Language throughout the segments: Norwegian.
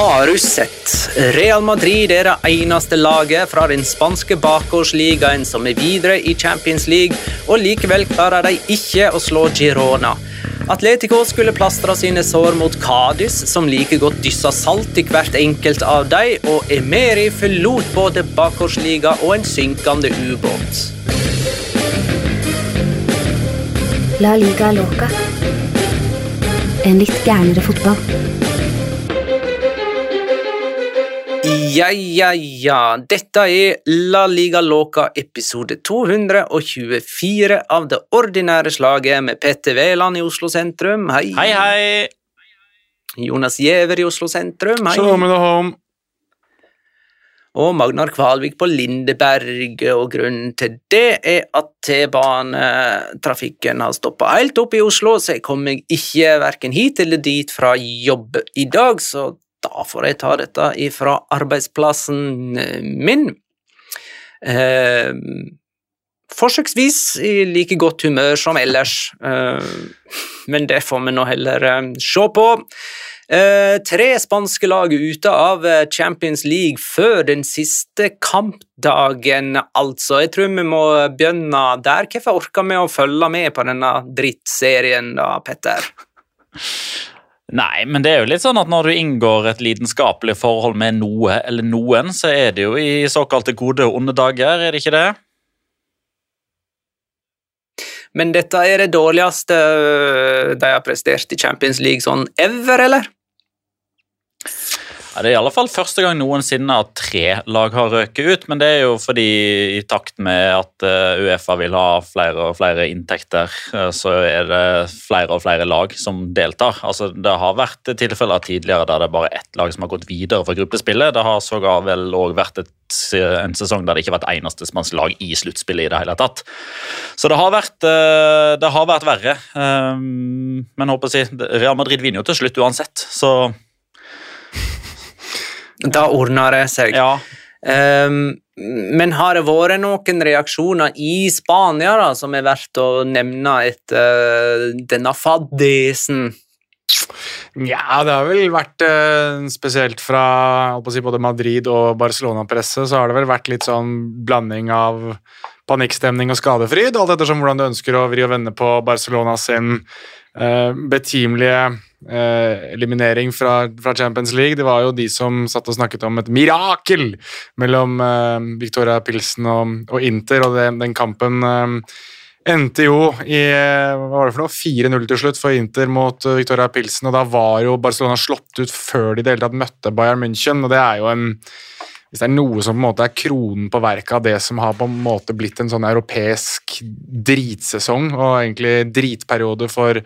Har du sett? Real Madrid er det eneste laget fra den spanske bakgårdsligaen som er videre i Champions League, og likevel klarer de ikke å slå Girona. Atletico skulle plastre sine sår mot Cádiz, som like godt dyssa salt i hvert enkelt av dem, og Emeri forlot både bakgårdsliga og en synkende ubåt. La liga loca. En litt gærnere fotball. Ja, ja, ja. Dette er La Liga Loca episode 224 av det ordinære slaget med Petter Wæland i Oslo sentrum. Hei. Hei, hei! Jonas Giæver i Oslo sentrum. Hei. Shalom home. Og Magnar Kvalvik på Lindeberg. Og grunnen til det er at T-banetrafikken har stoppa helt opp i Oslo, så jeg kom meg ikke verken hit eller dit fra jobb i dag, så da får jeg ta dette ifra arbeidsplassen min. Eh, forsøksvis i like godt humør som ellers, eh, men det får vi nå heller eh, se på. Eh, tre spanske lag ute av eh, Champions League før den siste kampdagen, altså. Jeg tror vi må begynne der. Hvorfor orker vi å følge med på denne drittserien, da, Petter? Nei, men det er jo litt sånn at når du inngår et lidenskapelig forhold med noe eller noen, så er det jo i såkalte gode og onde dager, er det ikke det? Men dette er det dårligste øh, de har prestert i Champions League sånn ever, eller? Ja, det er i alle fall første gang noensinne at tre lag har røket ut, men det er jo fordi i takt med at eh, Uefa vil ha flere og flere inntekter, eh, så er det flere og flere lag som deltar. Altså, det har vært tilfeller tidligere der det er bare ett lag som har gått videre fra gruppespillet. Det har sågar vel òg vært et, en sesong der det ikke har vært eneste spansk lag i sluttspillet i det hele tatt. Så det har vært, eh, det har vært verre. Um, Men håper å si, Real Madrid vinner jo til slutt uansett, så Da ordner det seg. ja. Um, men har det vært noen reaksjoner i Spania da, som er verdt å nevne etter øh, denne faddisen? Ja, det har vel vært eh, spesielt fra si, både Madrid og Barcelona-presse, så har det vel vært litt sånn blanding av panikkstemning og skadefryd, alt ettersom hvordan du ønsker å vri og vende på Barcelona sin eh, betimelige eh, eliminering fra, fra, Champions League. Det var jo de som satt og snakket om et mirakel mellom eh, Victoria Pilsen og, og Inter, og det, den kampen eh, endte jo i hva var det for noe, 4-0 til slutt for Inter mot Victoria Pilsen, og da var jo Barcelona slått ut før de i det hele tatt møtte Bayern München, og det er jo en hvis det er noe som på en måte er kronen på verket av det som har på en måte blitt en sånn europeisk dritsesong, og egentlig dritperiode for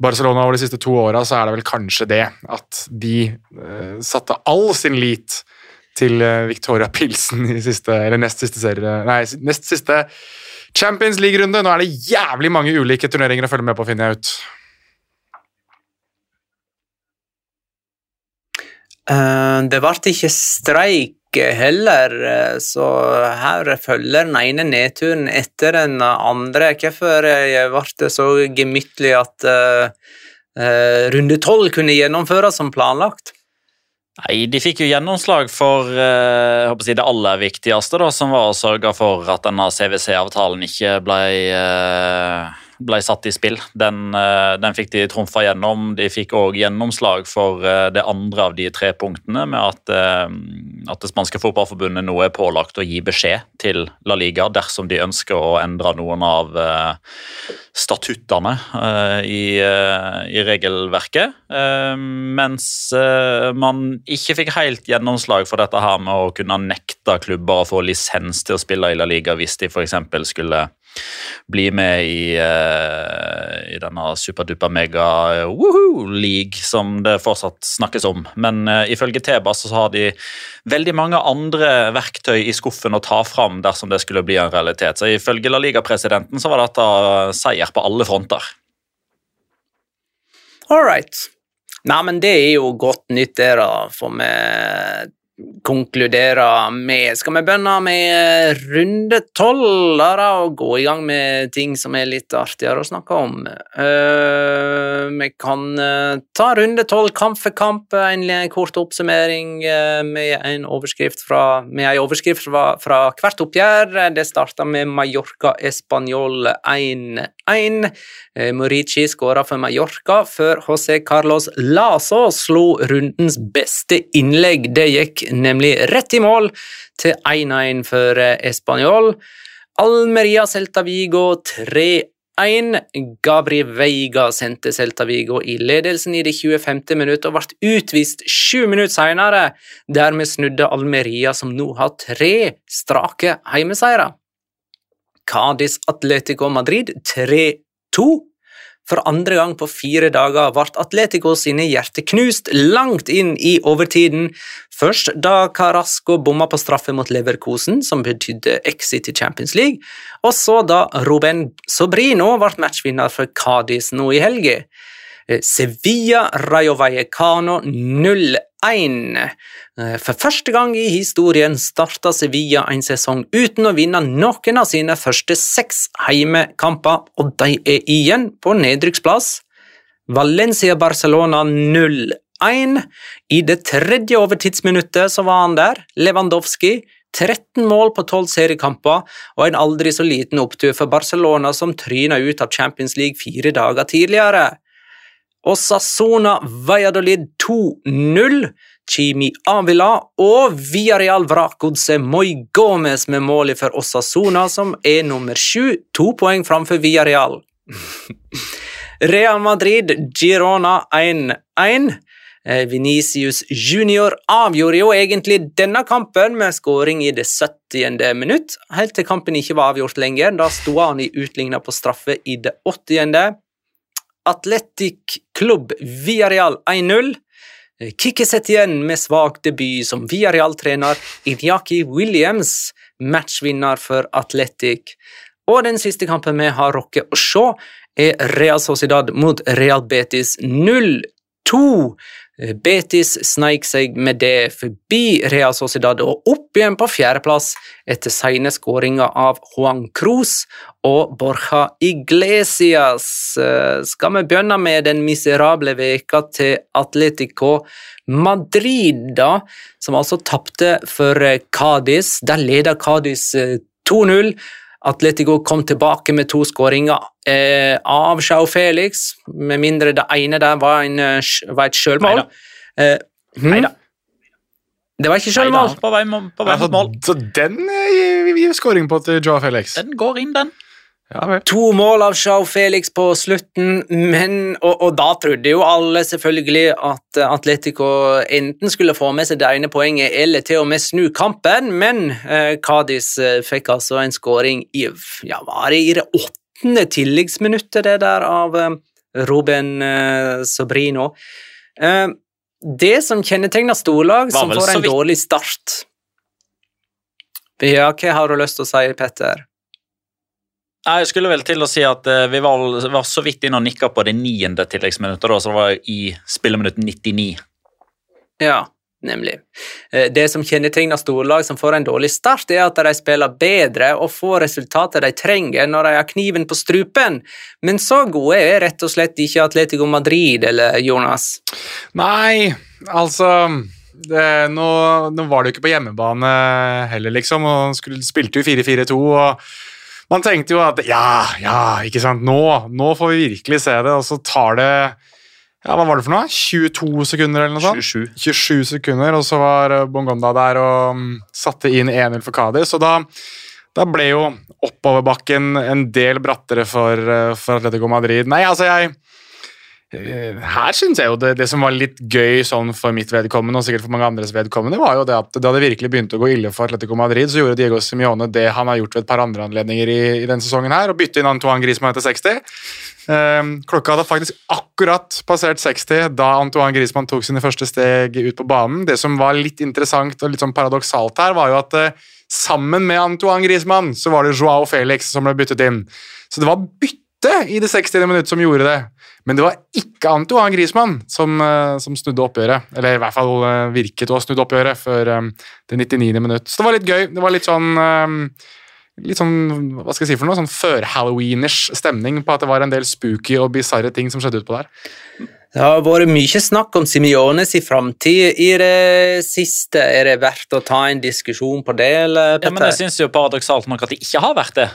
Barcelona over de siste to åra, så er det vel kanskje det at de uh, satte all sin lit til uh, Victoria Pilsen i siste, eller nest siste serie Nei, nest siste Champions League-runde. Nå er det jævlig mange ulike turneringer å følge med på, finner jeg ut. Uh, det ble ikke streik heller, eh, så her følger den ene nedturen etter den andre. Hvorfor eh, ble det så gemyttlig at uh, runde tolv kunne gjennomføres som planlagt? Nei, De fikk jo gjennomslag for uh, si det aller viktigste, da, som var å sørge for at denne CWC-avtalen ikke ble ble satt i spill. Den, eh, den fikk de trumfa gjennom. De fikk òg gjennomslag for eh, det andre av de tre punktene, med at, eh, at det spanske fotballforbundet nå er pålagt å gi beskjed til La Liga dersom de ønsker å endre noen av statuttene i, i regelverket. Mens man ikke fikk helt gjennomslag for dette her med å kunne nekte klubber å få lisens til å spille i La Liga hvis de f.eks. skulle bli med i, uh, i denne superduper mega woohoo league som det fortsatt snakkes om. Men uh, ifølge Tebas så har de veldig mange andre verktøy i skuffen å ta fram dersom det skulle bli en realitet. Så ifølge La Liga-presidenten så var dette seier på alle fronter. All right. Nei, men det er jo godt nytt, det, da, for vi konkludere med. Skal vi begynne med runde tolv og gå i gang med ting som er litt artigere å snakke om? Uh, vi kan uh, ta runde tolv kamp for kamp, en kort oppsummering med en overskrift fra, med en overskrift fra, fra hvert oppgjør. Det starta med Mallorca Español 1-1. Morici skåra for Mallorca før José Carlos Laso slo rundens beste innlegg. Det gikk nemlig rett i mål til 1-1 for eh, Español. Almeria Celta Vigo 3-1. Gabri Veiga sendte Celta Vigo i ledelsen i det 25. minutt og ble utvist sju minutter senere. Dermed snudde Almeria, som nå har tre strake heimeseiere. Cádiz Atletico Madrid 3-2. For andre gang på fire dager ble Atletico sine hjerter knust langt inn i overtiden. Først da Carasco bomma på straffe mot Leverkosen, som betydde exit i Champions League, og så da Ruben Sobrino ble matchvinner for Cádiz nå i helga. Eh, Sevilla Rayo Vallecano 0-1. Eh, for første gang i historien starta Sevilla en sesong uten å vinne noen av sine første seks heimekamper, og de er igjen på nedrykksplass. Valencia-Barcelona 0-1. I det tredje overtidsminuttet så var han der, Lewandowski. 13 mål på 12 seriekamper og en aldri så liten opptur for Barcelona, som tryna ut av Champions League fire dager tidligere. Osasona Valladolid 2-0. Chimi Avila og Villarreal Vrakodse Moi Gomez med målet for Osasona, som er nummer sju, to poeng framfor Villarreal. Real Madrid Girona 1-1. Eh, Venicius junior avgjorde jo egentlig denne kampen med skåring i det 70. minutt, helt til kampen ikke var avgjort lenger. Da sto han i utligna på straffe i det 80. Atletic Klubb Villarreal 1-0. Kikki igjen med svak debut som Villarreal-trener. Inyaki Williams, matchvinner for Atletic. Og den siste kampen vi har rukket å se, er Real Sociedad mot Real Betis 0-2. Eh, Betis sneik seg med det forbi Real Sociedad og opp igjen på fjerdeplass etter sene skåringer av Juan Cruz og Borja Iglesias. Eh, skal vi begynne med den miserable veka til Atletico Madrid, da, som altså tapte for Cádiz. Der leder Cádiz 2-0. Atletico kom tilbake med to skåringer eh, av Sjau Felix, med mindre det ene der var, en, eh, var et sjølmål. Eh, hm? Det var ikke sjølmål. på vei, på vei Altså, mot mål. så den eh, gir skåring på til Joe Felix. Den går inn, den. Ja. To mål av Jao Felix på slutten, men, og, og da trodde jo alle selvfølgelig at Atletico enten skulle få med seg det ene poenget eller til og med snu kampen, men eh, Cádiz eh, fikk altså en skåring i ja, var det i det åttende tilleggsminuttet, det der, av eh, Ruben eh, Sobrino. Eh, det som kjennetegner storlag som får en dårlig start Ja, hva har du lyst til å si, Petter? Nei, Jeg skulle vel til å si at eh, vi var, var så vidt inne og nikka på det niende tilleggsminuttet, da, så det var i spilleminutt 99. Ja, nemlig. Eh, Det som kjennetegner storlag som får en dårlig start, er at de spiller bedre og får resultatet de trenger når de har kniven på strupen, men så gode er rett og slett ikke Atletico Madrid eller Jonas. Nei, altså det, nå, nå var det jo ikke på hjemmebane heller, liksom. og Spilte jo 4-4-2. og Man tenkte jo at ja, ja, ikke sant, nå, nå får vi virkelig se det. Og så tar det ja, Hva var det for noe? 22 sekunder eller noe sånt? 27. 27 sekunder, og så var eh, Bongonda der og mm, satte inn 1-0 for Cádiz. Og da, da ble jo oppoverbakken en del brattere for, eh, for Atletico Madrid. Nei, altså jeg her synes jeg jo det, det som var litt gøy sånn for mitt vedkommende, og sikkert for mange andres vedkommende, var jo det at da det virkelig begynte å gå ille for Atletico Madrid, så gjorde Diego Simione det han har gjort ved et par andre anledninger i, i denne sesongen her, og bytte inn Antoine Griezmann etter 60. Um, klokka hadde faktisk akkurat passert 60 da Antoine Griezmann tok sine første steg ut på banen. Det som var litt interessant og litt sånn paradoksalt her, var jo at uh, sammen med Antoine Griezmann så var det Joao Felix som ble byttet inn. Så det var bytte i det 60. minutt som gjorde det. Men det var ikke Antoine Griezmann som, eh, som snudde oppgjøret. Eller i hvert fall eh, virket å ha snudd oppgjøret før eh, det 99. minutt. Så det var litt gøy. Det var litt sånn Litt sånn, hva skal jeg si for noe, sånn før-halloweenish stemning på at det var en del spooky og bisarre ting som skjedde utpå der. Det har vært mye snakk om Simiones i framtid i det siste. Er det verdt å ta en diskusjon på det, eller, Ja, men jeg syns paradoksalt nok at det ikke har vært det.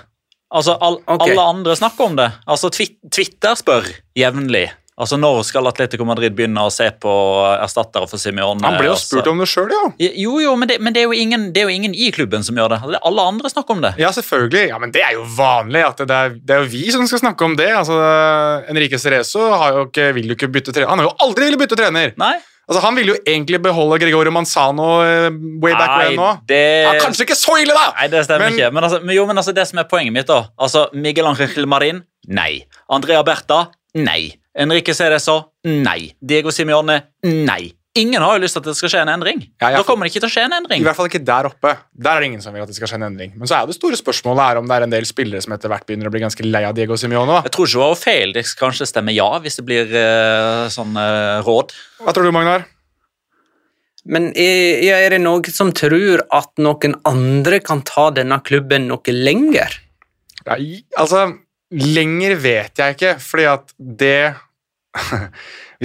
Altså, all, okay. Alle andre snakker om det. Altså, Twitter spør jevnlig. Altså, Når skal Atletico Madrid begynne å se på erstattere for Simione? Han ble jo Altså- spurt om det sjøl, ja. Jo, jo, men, det, men det, er jo ingen, det er jo ingen i klubben som gjør det. Det Alle andre snakker om det. Ja, selvfølgelig. Ja, Men det er jo vanlig. at Det er, det er jo vi som skal snakke om det. Altså, Enrique Cerezo har jo ikke, vil jo ikke bytte trener. Han har jo aldri villet bytte trener! Nei, Altså, Han ville jo egentlig beholde Gregorio Manzano eh, way back when nå. det Ja, kanskje ikke så ille, da! Nei, det stemmer Men- ikke. Men, altså, jo, men altså, det som er poenget mitt, da altså, Miguel Angel Marin? Nei. Andrea Berta? Nei. Enrique Cerezo? Nei. Diego Simione? Nei. Ingen har jo lyst til at det skal skje en endring. Ja, ja. Da kommer det ikke til å skje en endring. I hvert fall ikke der oppe. Der er det ingen som vil at det skal skje en endring. Men så er det store spørsmålet er om det er en del spillere som etter hvert begynner å bli ganske lei av Diego Simione. Jeg tror ikke det var feil. Det kanskje stemmer ja hvis det blir uh, sånn uh, råd. Hva tror du, Magnar? Men er, er det noen som tror at noen andre kan ta denne klubben noe lenger? Nei, altså, lenger vet jeg ikke, fordi at det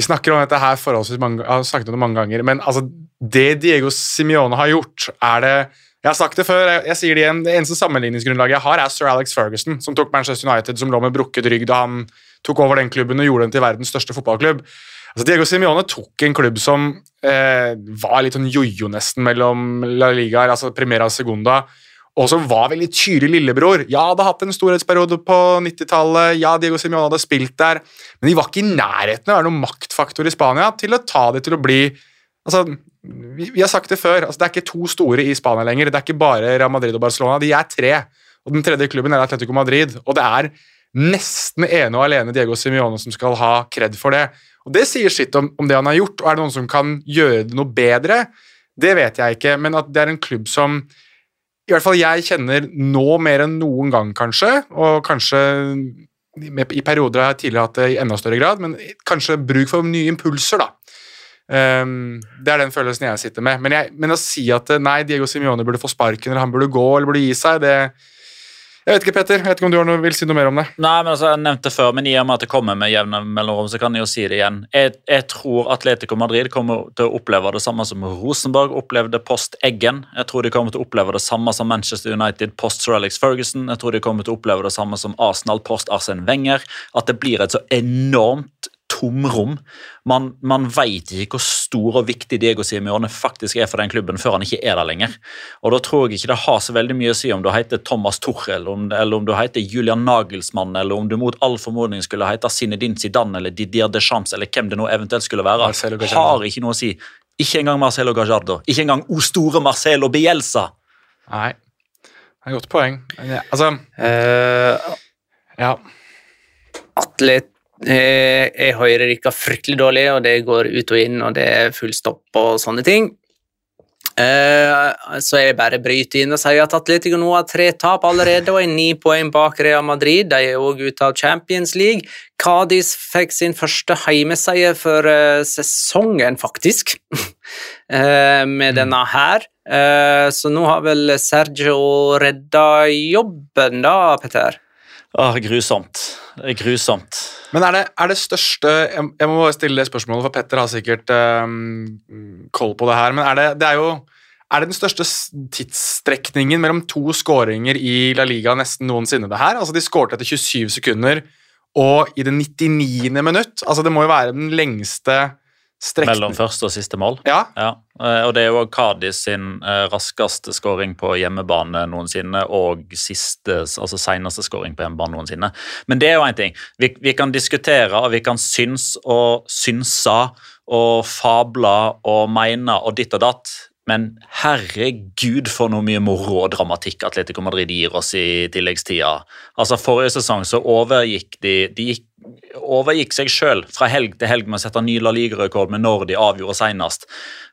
Vi snakker om dette her forholdsvis mange, har snakket om det mange ganger, men altså, det Diego Simione har gjort, er det Jeg har sagt det før, jeg, jeg sier det igjen, det eneste sammenligningsgrunnlaget jeg har, er sir Alex Ferguson, som tok Manchester United, som lå med brukket rygg da han tok over den klubben og gjorde den til verdens største fotballklubb. Altså, Diego Simione tok en klubb som eh, var litt sånn jojo nesten mellom La Liga, altså Primera og Segunda, og som var veldig tydelig lillebror. Ja, hadde hatt en storhetsperiode på 90-tallet, ja, Diego Simione hadde spilt der, men de var ikke i nærheten av å være noen maktfaktor i Spania til å ta det til å bli Altså, vi, vi har sagt det før, altså, det er ikke to store i Spania lenger. Det er ikke bare Real Madrid og Barcelona, de er tre. Og den tredje klubben er Atletico Madrid, og det er nesten ene og alene Diego Simione som skal ha kred for det. Og Det sier sitt om, om det han har gjort, og er det noen som kan gjøre det noe bedre? Det vet jeg ikke, men at det er en klubb som i hvert fall jeg kjenner nå mer enn noen gang, kanskje, og kanskje i perioder har jeg tidligere hatt det i enda større grad, men kanskje bruk for nye impulser, da. Um, det er den følelsen jeg sitter med. Men, jeg, men å si at eh, nei, Diego Simione burde få sparken, eller han burde gå, eller burde gi seg, det Jeg vet ikke, Petter. Jeg vet ikke om du noe, vil si noe mer om det? Nei, men altså, Jeg nevnte før, men i og med at det kommer med jevne mellomrom, så kan jeg jo si det igjen. Jeg, jeg tror Atletico Madrid kommer til å oppleve det samme som Rosenborg opplevde post Eggen. Jeg tror de kommer til å oppleve det samme som Manchester United post Sir Alex Ferguson. Jeg tror de kommer til å oppleve det samme som Arsenal post Arsene Wenger. At det blir et så enormt tomrom. Man, man veit ikke hvor stor og viktig Diego Simione faktisk er for den klubben før han ikke er der lenger. Og Da tror jeg ikke det har så veldig mye å si om du heter Thomas Tuchel, om, eller om du heter Julian Nagelsmann, eller om du mot all formodning skulle hete Zinedine Zidane eller Didier Deschamps, eller hvem det nå eventuelt skulle være. Har ikke noe å si. Ikke engang Marcelo Gallardo. Ikke engang O store Marcelo Bielsa. Nei. Det er et godt poeng. Altså, Eh, ja. atlet eh, Jeg hører ikke fryktelig dårlig, og det går ut og inn, og det er full stopp og sånne ting. Eh, så jeg bare bryter inn og sier at Atletico nå har tre tap allerede og er ni poeng bak Real Madrid. De er òg ute av Champions League. Cádiz fikk sin første heimeseier for eh, sesongen, faktisk, eh, med denne her. Eh, så nå har vel Sergio redda jobben, da, Petter? Åh, grusomt. Det er grusomt. Men er det, er det største Jeg må bare stille det spørsmålet, for Petter har sikkert ehm, koll på det her. Men er det, det er jo er det den største tidsstrekningen mellom to skåringer i La Liga nesten noensinne? det her? Altså De skårte etter 27 sekunder, og i det 99. minutt. Altså Det må jo være den lengste Mellom første og siste mål. Ja, Ja, eh, og det er jo Kadis sin eh, raskeste skåring på hjemmebane noensinne, og siste, altså seneste skåring på hjemmebane noensinne. Men det er jo én ting. Vi, vi kan diskutere, og vi kan syns og synse og fable og mene og ditt og datt. Men herregud for noe mye moro og dramatikk Atletico Madrid gir oss i tilleggstida. Altså Forrige sesong så overgikk de De gikk, overgikk seg sjøl fra helg til helg med å sette ny La Liga-rekord med når de avgjorde senest.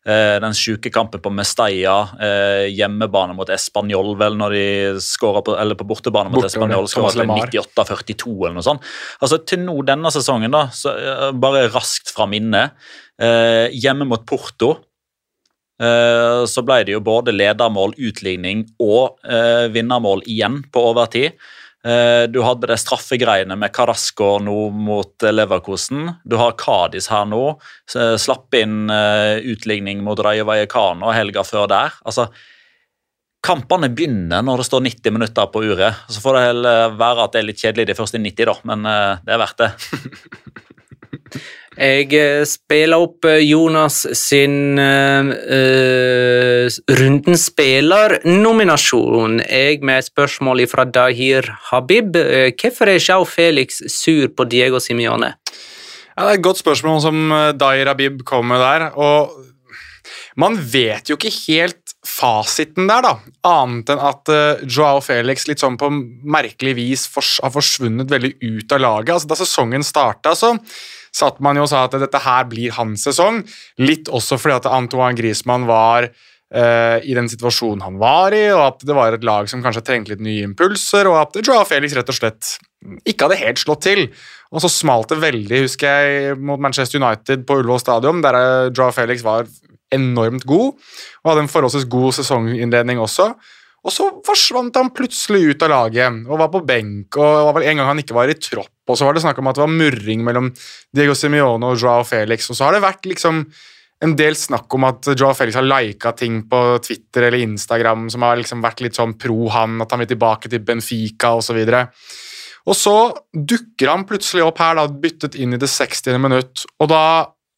Eh, den sjuke kampen på Mestalla, eh, hjemmebane mot Español, vel, når de skåra på, eller på bortebane mot Español, skåra skårer til 98-42 eller noe sånt. Altså Til nå denne sesongen, da, så eh, bare raskt fra minnet, hjemme mot Porto så ble det jo både ledermål, utligning og vinnermål igjen på overtid. Eh, du hadde det straffegreiene med Carasco nå mot eh, Leverkosen. Du har Cádiz her nå. Slapp inn eh, utligning mot Rayo Vallecano helga før der. Altså, Kampene begynner når det står 90 minutter på uret. Så får det heller være at det er litt kjedelig de første 90, da, men eh, det er verdt det. Jeg eh, spiller opp eh, Jonas sin uh, Rundens spiller-nominasjon. Jeg med et spørsmål fra Dahir Habib. Eh, Hvorfor er Jao Felix sur på Diego Simione? Ja, Det er et godt spørsmål som Dahir Habib kom med der. og Man vet jo ikke helt fasiten der, da. Annet enn at Joao Felix litt sånn på merkelig vis har forsvunnet veldig ut av laget. Altså, da sesongen starta, så satt man jo og sa at dette her blir hans sesong. Litt også fordi at Antoine Griezmann var uh, i den situasjonen han var i, og at det var et lag som kanskje trengte litt nye impulser, og at Joao Felix rett og slett ikke hadde helt slått til. Og så smalt det veldig, husker jeg, mot Manchester United på Ullevål stadion, der eh, Joao Felix var enormt god, og hadde en forholdsvis god sesonginnledning også. Og så forsvant han plutselig ut av laget og var på benk, og det var vel en gang han ikke var i tropp, og så var det snakk om at det var murring mellom Diego Simione og Joao Felix, og så har det vært liksom en del snakk om at Joao Felix har lika ting på Twitter eller Instagram som har liksom vært litt sånn pro han, at han vil tilbake til Benfica osv. Og så dukker han plutselig opp her, da, byttet inn i det 60. minutt, og da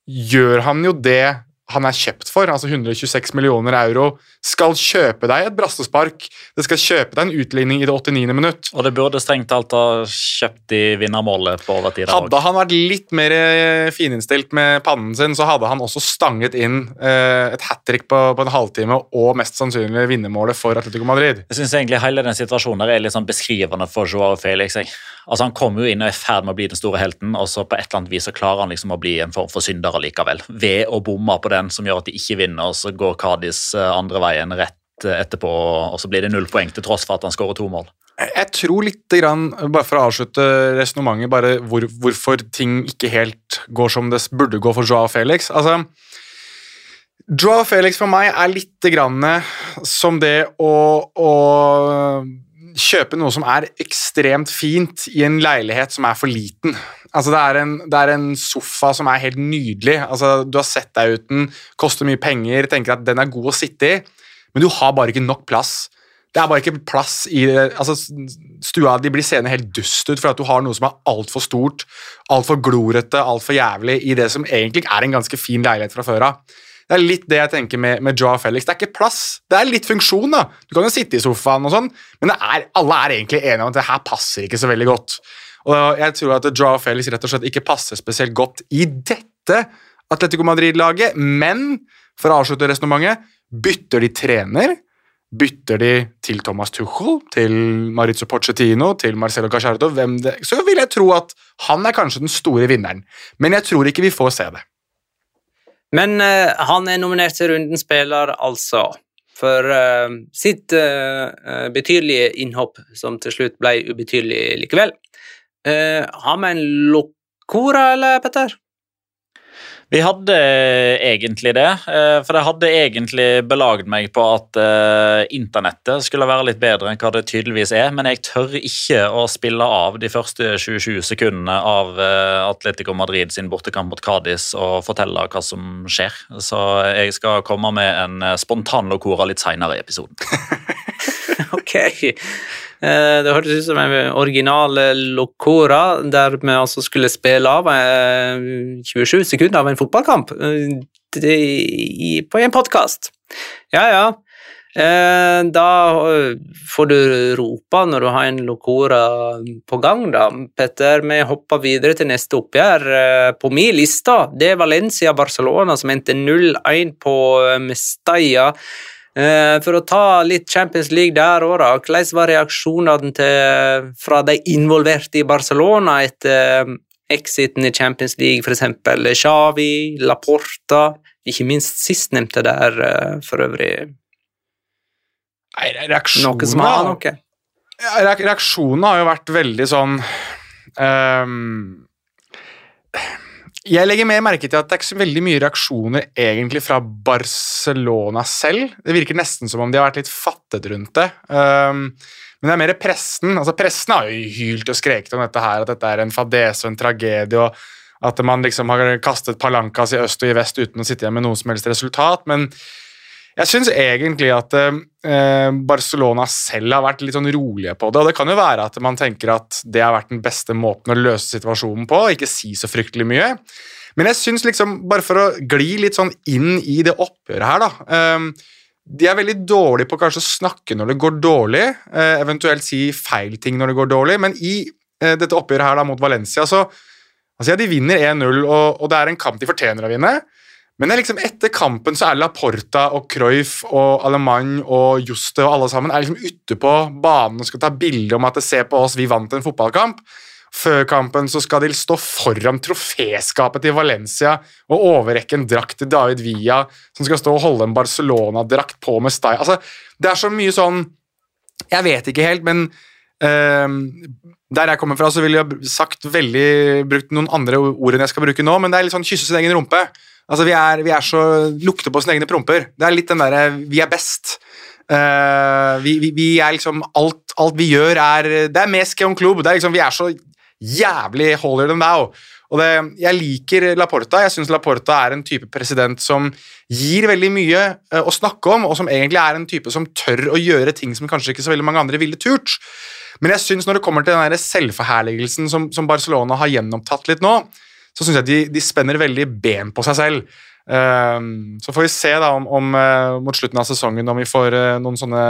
gjør han jo det han er kjøpt for, altså 126 millioner euro, skal kjøpe deg et brassespark, det skal kjøpe deg en utligning i det 89. minutt. Og det burde strengt talt ha kjøpt i vinnermålet på overtid. Hadde også. han vært litt mer eh, fininnstilt med pannen sin, så hadde han også stanget inn eh, et hat trick på, på en halvtime og mest sannsynlig vinnermålet for Atletico Madrid. Jeg synes egentlig hele den situasjonen er litt sånn beskrivende for Joao Felix. Jeg. Altså Han kommer jo inn og er i ferd med å bli den store helten, og så på et eller annet vis så klarer han liksom å bli en form for synder likevel. Ved å bomme på den som gjør at de ikke vinner, og så går Cádiz eh, andre veien rett eh, etterpå, og så blir det null poeng til tross for at han skårer to mål. Jeg tror litt, grann, bare for å avslutte resonnementet, bare hvor, hvorfor ting ikke helt går som det burde gå for Joao Felix. Altså, Joao Felix for meg er litt grann som det å, å kjøpe noe som er ekstremt fint i en leilighet som er for liten. Altså, det er en, det er en sofa som er helt nydelig. Altså, du har sett deg ut den, koster mye penger, tenker at den er god å sitte i, men du har bare ikke nok plass. Det er bare ikke plass i altså, Stua di blir seende helt dust ut for at du har noe som er altfor stort, altfor glorete, altfor jævlig i det som egentlig er en ganske fin leilighet fra før av. Det er litt det jeg tenker med, med Joe Felix. Det er ikke plass. Det er litt funksjon. da. Du kan jo sitte i sofaen, og sånn, men er, alle er egentlig enige om at det her passer ikke så veldig godt. Og Jeg tror at Joe Felix rett og slett ikke passer spesielt godt i dette Atletico Madrid-laget, men for å avslutte resonnementet bytter de trener. Bytter de til Thomas Tuchel, til Maritzo Pochettino, til Marcelo Cacciardo, så vil jeg tro at han er kanskje den store vinneren. Men jeg tror ikke vi får se det. Men uh, han er nominert til rundens spiller, altså. For uh, sitt uh, betydelige innhopp, som til slutt ble ubetydelig likevel. har vi en Locora, eller, Petter? Vi hadde egentlig det, eh, for jeg hadde egentlig belagd meg på at uh, internettet skulle være litt bedre enn hva det tydeligvis er, men jeg tør ikke å spille av de første 27 sekundene av Atletico Madrid sin bortekamp mot Cádiz og fortelle hva som skjer. Så jeg skal komme med en spontan locora litt seinere i episoden. ok. Eh, det hørtes ut som en original Locora, der vi altså skulle spille av 27 eh, sekunder av en fotballkamp eh, på en podkast. Ja, ja. Da får du rope når du har en Locora på gang, da. Petter, vi hopper videre til neste oppgjør. På min liste det er Valencia-Barcelona som endte 0-1 på Mestalla. Eh, for å ta litt Champions League der òg, da. Hvordan var reaksjonene til, fra de involverte i Barcelona etter eh, exiten i Champions League, f.eks. Xavi, Laporta, ikke minst sistnevnte der, eh, for øvrig? Nei, reaksjonene noe Reaksjonene har jo vært veldig sånn um, jeg legger mer merke til at det er ikke så veldig mye reaksjoner egentlig fra Barcelona selv. Det virker nesten som om de har vært litt fattet rundt det. Um, men det er mer pressen. altså Pressen har jo hylt og skreket om dette her, at dette er en fadese og en tragedie, og at man liksom har kastet palankas i øst og i vest uten å sitte igjen med noe som helst resultat. men jeg syns egentlig at eh, Barcelona selv har vært litt sånn rolige på det. og Det kan jo være at man tenker at det har vært den beste måten å løse situasjonen på, ikke si så fryktelig mye. Men jeg syns liksom, bare for å gli litt sånn inn i det oppgjøret her, da eh, De er veldig dårlige på kanskje å snakke når det går dårlig, eh, eventuelt si feil ting når det går dårlig, men i eh, dette oppgjøret her da mot Valencia så altså ja, De vinner 1-0, og, og det er en kamp de fortjener å vinne. Men liksom etter kampen så er Laporta og Cruyff og Alemany og Juste og alle sammen er liksom ute på banen og skal ta bilde om at det ser på oss, vi vant en fotballkamp. Før kampen så skal de stå foran troféskapet til Valencia og overrekke en drakt til David Villa, som skal stå og holde en Barcelona-drakt på med style. Altså, det er så mye sånn Jeg vet ikke helt, men uh, der jeg kommer fra, så ville jeg sagt veldig, brukt noen andre ord enn jeg skal bruke nå, men det er litt sånn kysse sin egen rumpe. Altså, vi er, vi er så lukter på sine egne promper. Det er litt den derre Vi er best. Uh, vi, vi, vi, er liksom alt, alt, vi gjør, er Det er mest Keon Club. Det er liksom, vi er så jævlig holier than thou. Og det, jeg liker Laporta. Jeg syns Laporta er en type president som gir veldig mye uh, å snakke om, og som egentlig er en type som tør å gjøre ting som kanskje ikke så veldig mange andre ville turt. Men jeg synes når det kommer til den selvforherligelsen som, som Barcelona har gjenopptatt litt nå, så syns jeg de, de, spenner veldig ben på seg selv. Uh, så får vi se da om, om uh, mot slutten av sesongen om vi får uh, noen sånne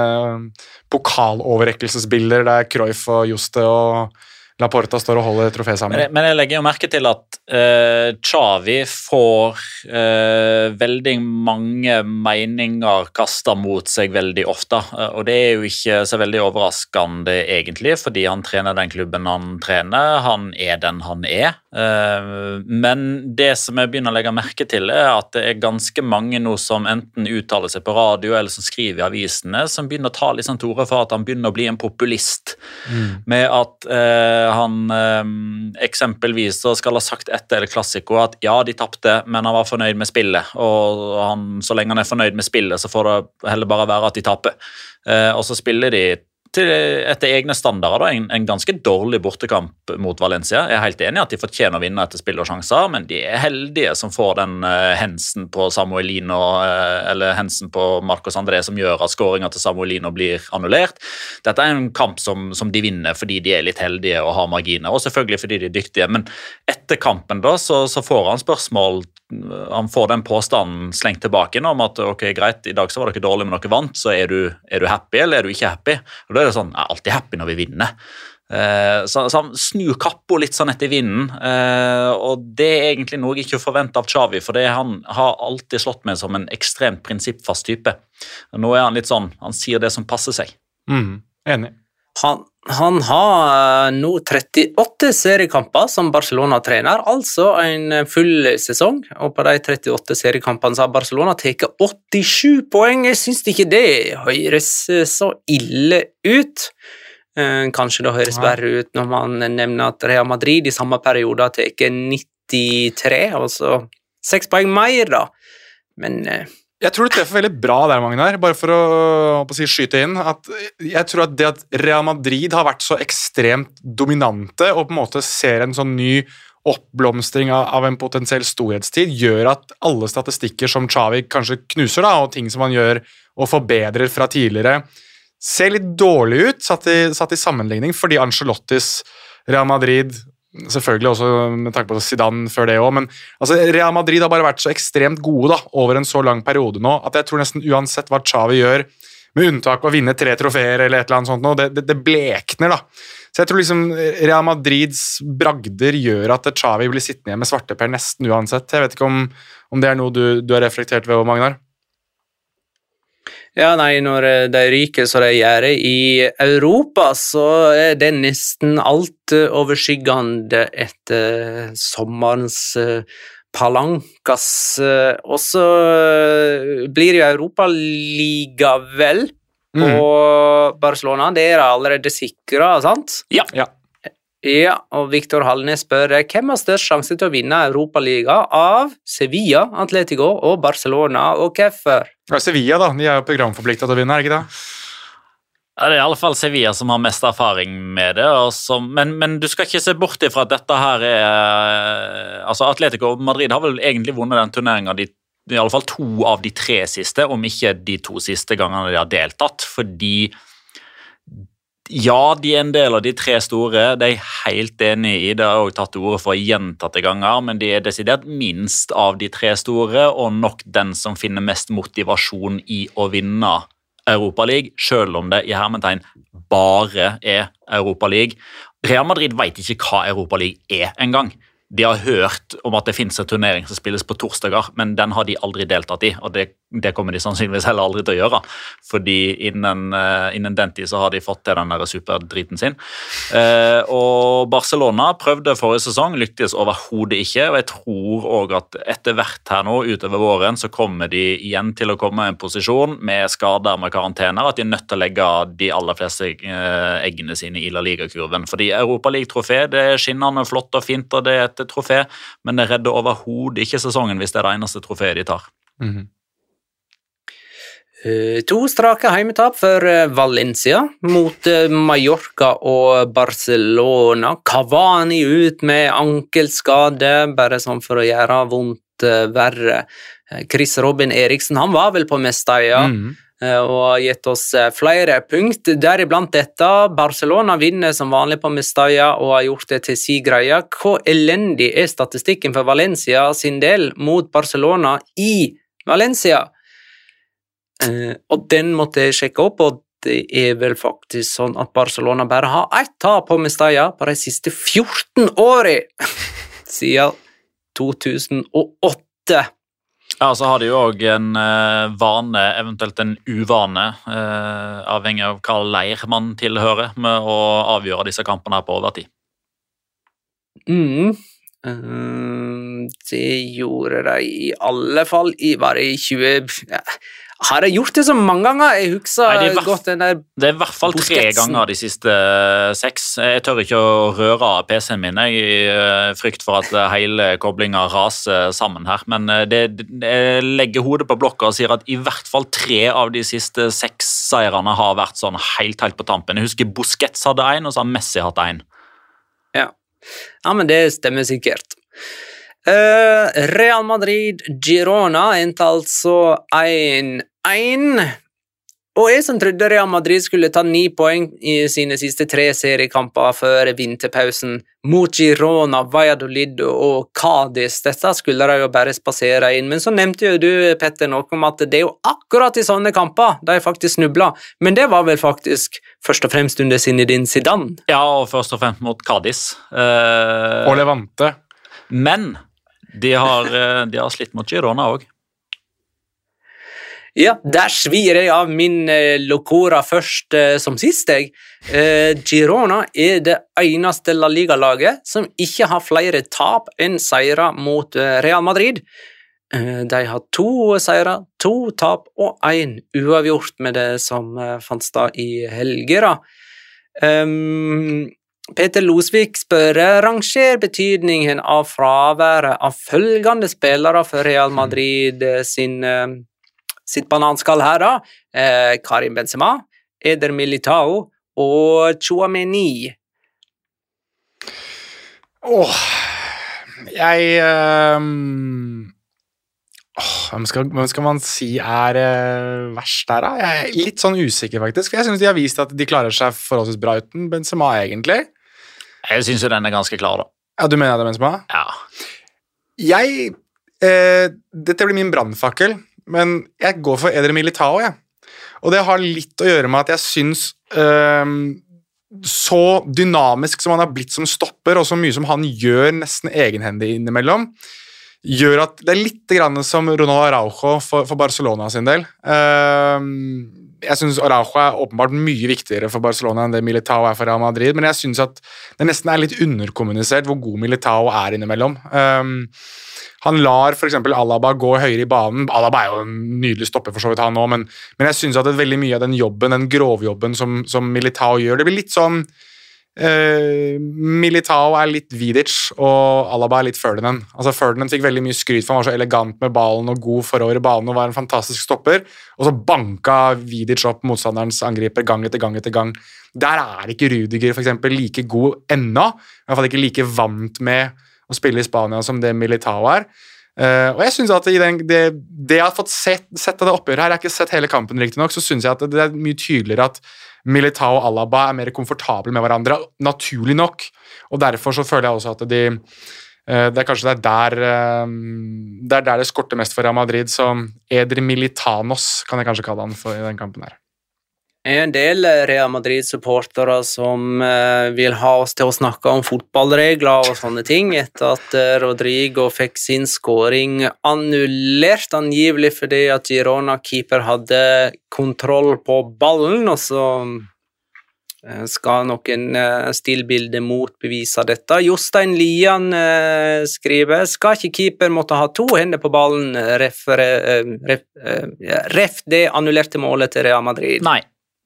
pokaloverrekkelsesbilder der Cruyff og Juste og Laporta står og holder trofé sammen. Men, jeg legger jo merke til at uh, får uh, veldig mange meninger kasta mot seg veldig ofte. Uh, og det er jo ikke så veldig overraskende, egentlig, fordi han trener den klubben han trener. Han er den han er. Men det som jeg begynner å legge merke til, er at det er ganske mange nå som enten uttaler seg på radio eller som skriver i avisene, som begynner å ta litt sånn til orde for at han begynner å bli en populist. Mm. Med at han eh, eksempelvis skal ha sagt etter El Clásico at ja, de tapte, men han var fornøyd med spillet. Og han, så lenge han er fornøyd med spillet, så får det heller bare være at de taper. Eh, og så spiller de til, etter egne standarder da, en, en, ganske dårlig bortekamp mot Valencia. Jeg er helt enig i at de fortjener å vinne etter spill og sjanser, men de er heldige som får den uh, hensen på Samuelino uh, eller hensen på Marcos André som gjør at skåringa til Samuelino blir annullert. Dette er en kamp som, som, de vinner fordi de er litt heldige og har marginer, og selvfølgelig fordi de er dyktige. Men etter kampen da, så, så får han spørsmål han får den påstanden slengt tilbake om at ok, greit, i dag så var dere dårlige, men dere vant, så er du, er du happy eller er du ikke happy? Og Er det sånn, jeg er alltid happy når vi vinner. Eh, så, så, Han snur kappa litt sånn etter vinden, eh, og det er egentlig noe jeg ikke forventer av Chavi, for det han har alltid slått meg som en ekstremt prinsippfast type. Nå er han litt sånn, han sier det som passer seg. Mm, enig. Han, han, har eh, nå 38 seriekamper som Barcelona-trener, altså en full sesong. Og på de 38 seriekampene så har Barcelona tatt 87 poeng. Jeg syns ikke det høres så ille ut. Eh, kanskje det høres verre ut når man nevner at Real Madrid i samme periode har tatt 93, altså seks poeng mer, da. Men eh, jeg tror du treffer veldig bra der, Magnar. Bare for å, å si, skyte inn. at Jeg tror at det at Real Madrid har vært så ekstremt dominante og på en måte ser en sånn ny oppblomstring av en potensiell storhetstid, gjør at alle statistikker som Chavi kanskje knuser, da, og ting som han gjør og forbedrer fra tidligere, ser litt dårlig ut satt i, satt i sammenligning, fordi Angelottis Real Madrid Selvfølgelig også med tanke på Zidane før det òg, men altså, Real Madrid har bare vært så ekstremt gode da, over en så lang periode nå at jeg tror nesten uansett hva Chavi gjør, med unntak av å vinne tre trofeer eller et eller annet sånt, nå, det, det, det, blekner. da. Så jeg tror liksom Real Madrids bragder gjør at Chavi blir sittende igjen med svarteper nesten uansett. Jeg vet ikke om, om det er noe du, du har reflektert ved, Magnar? Ja, nei, når eh, de ryker som de gjør i Europa, så er det nesten alt overskyggende etter sommerens eh, palankas. Og så eh, blir det jo Europa likevel på mm. Barcelona. Det er allerede sikra, sant? Ja. ja. Ja, og Viktor Hallnes spør hvem har størst sjanse til å vinne Europaligaen av Sevilla, Atletico og Barcelona, og hvorfor? Ja, Sevilla, da. De er jo programforplikta til å vinne, er ikke det? Ja, det er i alle fall Sevilla som har mest erfaring med det. Som, men, men, du skal ikke se bort ifra at dette her er altså Atletico og Madrid har vel egentlig vunnet den turneringa de i alle fall to av de tre siste, om ikke de to siste gangene de har deltatt. Fordi ja, de er en del av de tre store. Det er jeg helt enig i det. har også tatt til orde for gjentatte ganger, men de er desidert minst av de tre store, og nok den som finner mest motivasjon i å vinne Europaligaen, selv om det i hermetegn bare er Europaligaen. Real Madrid vet ikke hva Europaligaen er engang de har hørt om at det finnes en turnering som spilles på torsdager, men den har de aldri deltatt i, og det, det kommer de sannsynligvis heller aldri til å gjøre. Fordi innen, uh, innen den tid så har de fått til den der superdriten sin. Uh, og Barcelona prøvde forrige sesong, lyktes overhodet ikke. Og jeg tror òg at etter hvert her nå utover våren så kommer de igjen til å komme i en posisjon med skader med karantener, at de er nødt til å legge de aller fleste uh, eggene sine i La Liga-kurven. Fordi Europaliga-trofé det er skinnende flott og fint, og det er et trofé, men det redder overhodet ikke sesongen hvis det er det eneste trofeet de tar. Mm -hmm. To strake heimetap for eh, Valencia mot eh, Mallorca og Barcelona. Cavani ut med ankelskade, bare sånn for å gjøre vondt verre. Chris Robin Eriksen han var vel på Mestalla. Mm. Eh, og har gitt oss eh, flere punkt, deriblant dette. Barcelona vinner som vanlig på Mestalla og har gjort det til si greie. Hvor elendig er statistikken for Valencia sin del mot Barcelona i Valencia? Eh, og den måtte jeg sjekke opp, og det er vel faktisk sånn at Barcelona bare har ett tap på Mestalla på de siste 14 årene! Siden 2008. Ja, så har de jo òg en uh, vane, eventuelt en uvane, eh, avhengig av hva leir man tilhører, med å avgjøre disse kampene her på overtid. Mm. Um, det gjorde de i alle fall i bare i 20... Ja, har jeg gjort det så mange ganger? Jeg husker Nei, det, godt den der det er i hvert fall tre ganger de siste uh, seks. Jeg tør ikke å røre av PC-en min i uh, frykt for at uh, hele koblinga raser sammen her. Men det, jeg legger hodet på blokka og sier at i hvert fall tre av de siste seks seirene har vært sånn helt, helt på tampen. Jeg husker Busquets hadde én, og så har Messi hatt én. Ja. ja, men det stemmer sikkert. Eh, Real Madrid Girona endte altså 1-1. Og jeg som trodde Real Madrid skulle ta ni poeng i sine siste tre seriekamper før vinterpausen, mot Girona, Valladolid og Cádiz, dette skulle de jo bare spasere inn. Men så nevnte jo du, Petter, noe om at det er jo akkurat i sånne kamper de faktisk snubla. Men det var vel faktisk først og fremst under Zinedine Zidane? Ja, og først og fremst mot Cádiz. Eh, Og Levante. men de har, eh, de har slitt mot Girona òg. Ja, der svir jeg av min eh, Locora først eh, som sist, jeg. Eh, Girona er det eneste La Liga-laget som ikke har flere tap enn seire mot Real Madrid. De har to seire, to tap og én uavgjort med det som fant sted i helga. Um, Peter Losvik spør ranger betydningen av fraværet av følgende spillere for Real Madrid sin sitt bananskall her, da. Eh, Karim Benzema, Eder Militao og Chouameni. Åh Jeg um, åh, hvem, skal, hvem skal man si er uh, verst der, da? Jeg er litt sånn usikker, faktisk. For jeg syns de har vist at de klarer seg forholdsvis bra uten Benzema, egentlig. Jeg syns jo den er ganske klar, da. Ja, Du mener det, Benzema? Ja. Jeg eh, Dette blir min brannfakkel, men jeg går for Edre Militao, jeg. Og det har litt å gjøre med at jeg syns ehm, så dynamisk som han har blitt som stopper, og så mye som han gjør nesten egenhendig innimellom, gjør at det er litt grann som Ronald Araujo for, for Barcelona sin del. Ehm, jeg syns Araujo er åpenbart mye viktigere for Barcelona enn det Militao er for Real Madrid, men jeg syns at det nesten er litt underkommunisert hvor god Militao er innimellom. Um, han lar f.eks. Alaba gå høyere i banen. Alaba er jo en nydelig stopper, for så vidt han nå, men, men jeg syns at veldig mye av den jobben, den grovjobben som, som Militao gjør, det blir litt sånn Militao er litt Vidic, og Alaba er litt Ferdinand. Altså Ferdinand fikk veldig mye skryt for han var så elegant med ballen og god forover i banen og var en fantastisk stopper, og så banka Vidic opp motstanderens angriper gang etter gang etter gang. Der er ikke Rudiger for eksempel, like god ennå, i hvert fall ikke like vant med å spille i Spania som det Militao er. Eh, og jeg synes at den, det, det jeg har fått sett, sett av det oppgjøret her, jeg har ikke sett hele kampen riktignok, så syns jeg at det er mye tydeligere at Militao og Alaba er mer komfortable med hverandre, naturlig nok. Og derfor så føler jeg også at de uh, det er kanskje det er der uh, det er der det skorter mest for Real Madrid, så Eder Militanos kan jeg kanskje kalle han for i den kampen her. Er en del Real Madrid-supportere som eh, vil ha oss til å snakke om fotballregler og sånne ting, etter at eh, Rodrigo fikk sin skåring annullert, angivelig fordi at Girona-keeper hadde kontroll på ballen, og så eh, skal noen stillbilder motbevise dette. Jostein Lian eh, skriver skal ikke keeper måtte ha to hender på ballen, ref, eh, ref, eh, ref det annullerte målet til Real Madrid. Nei.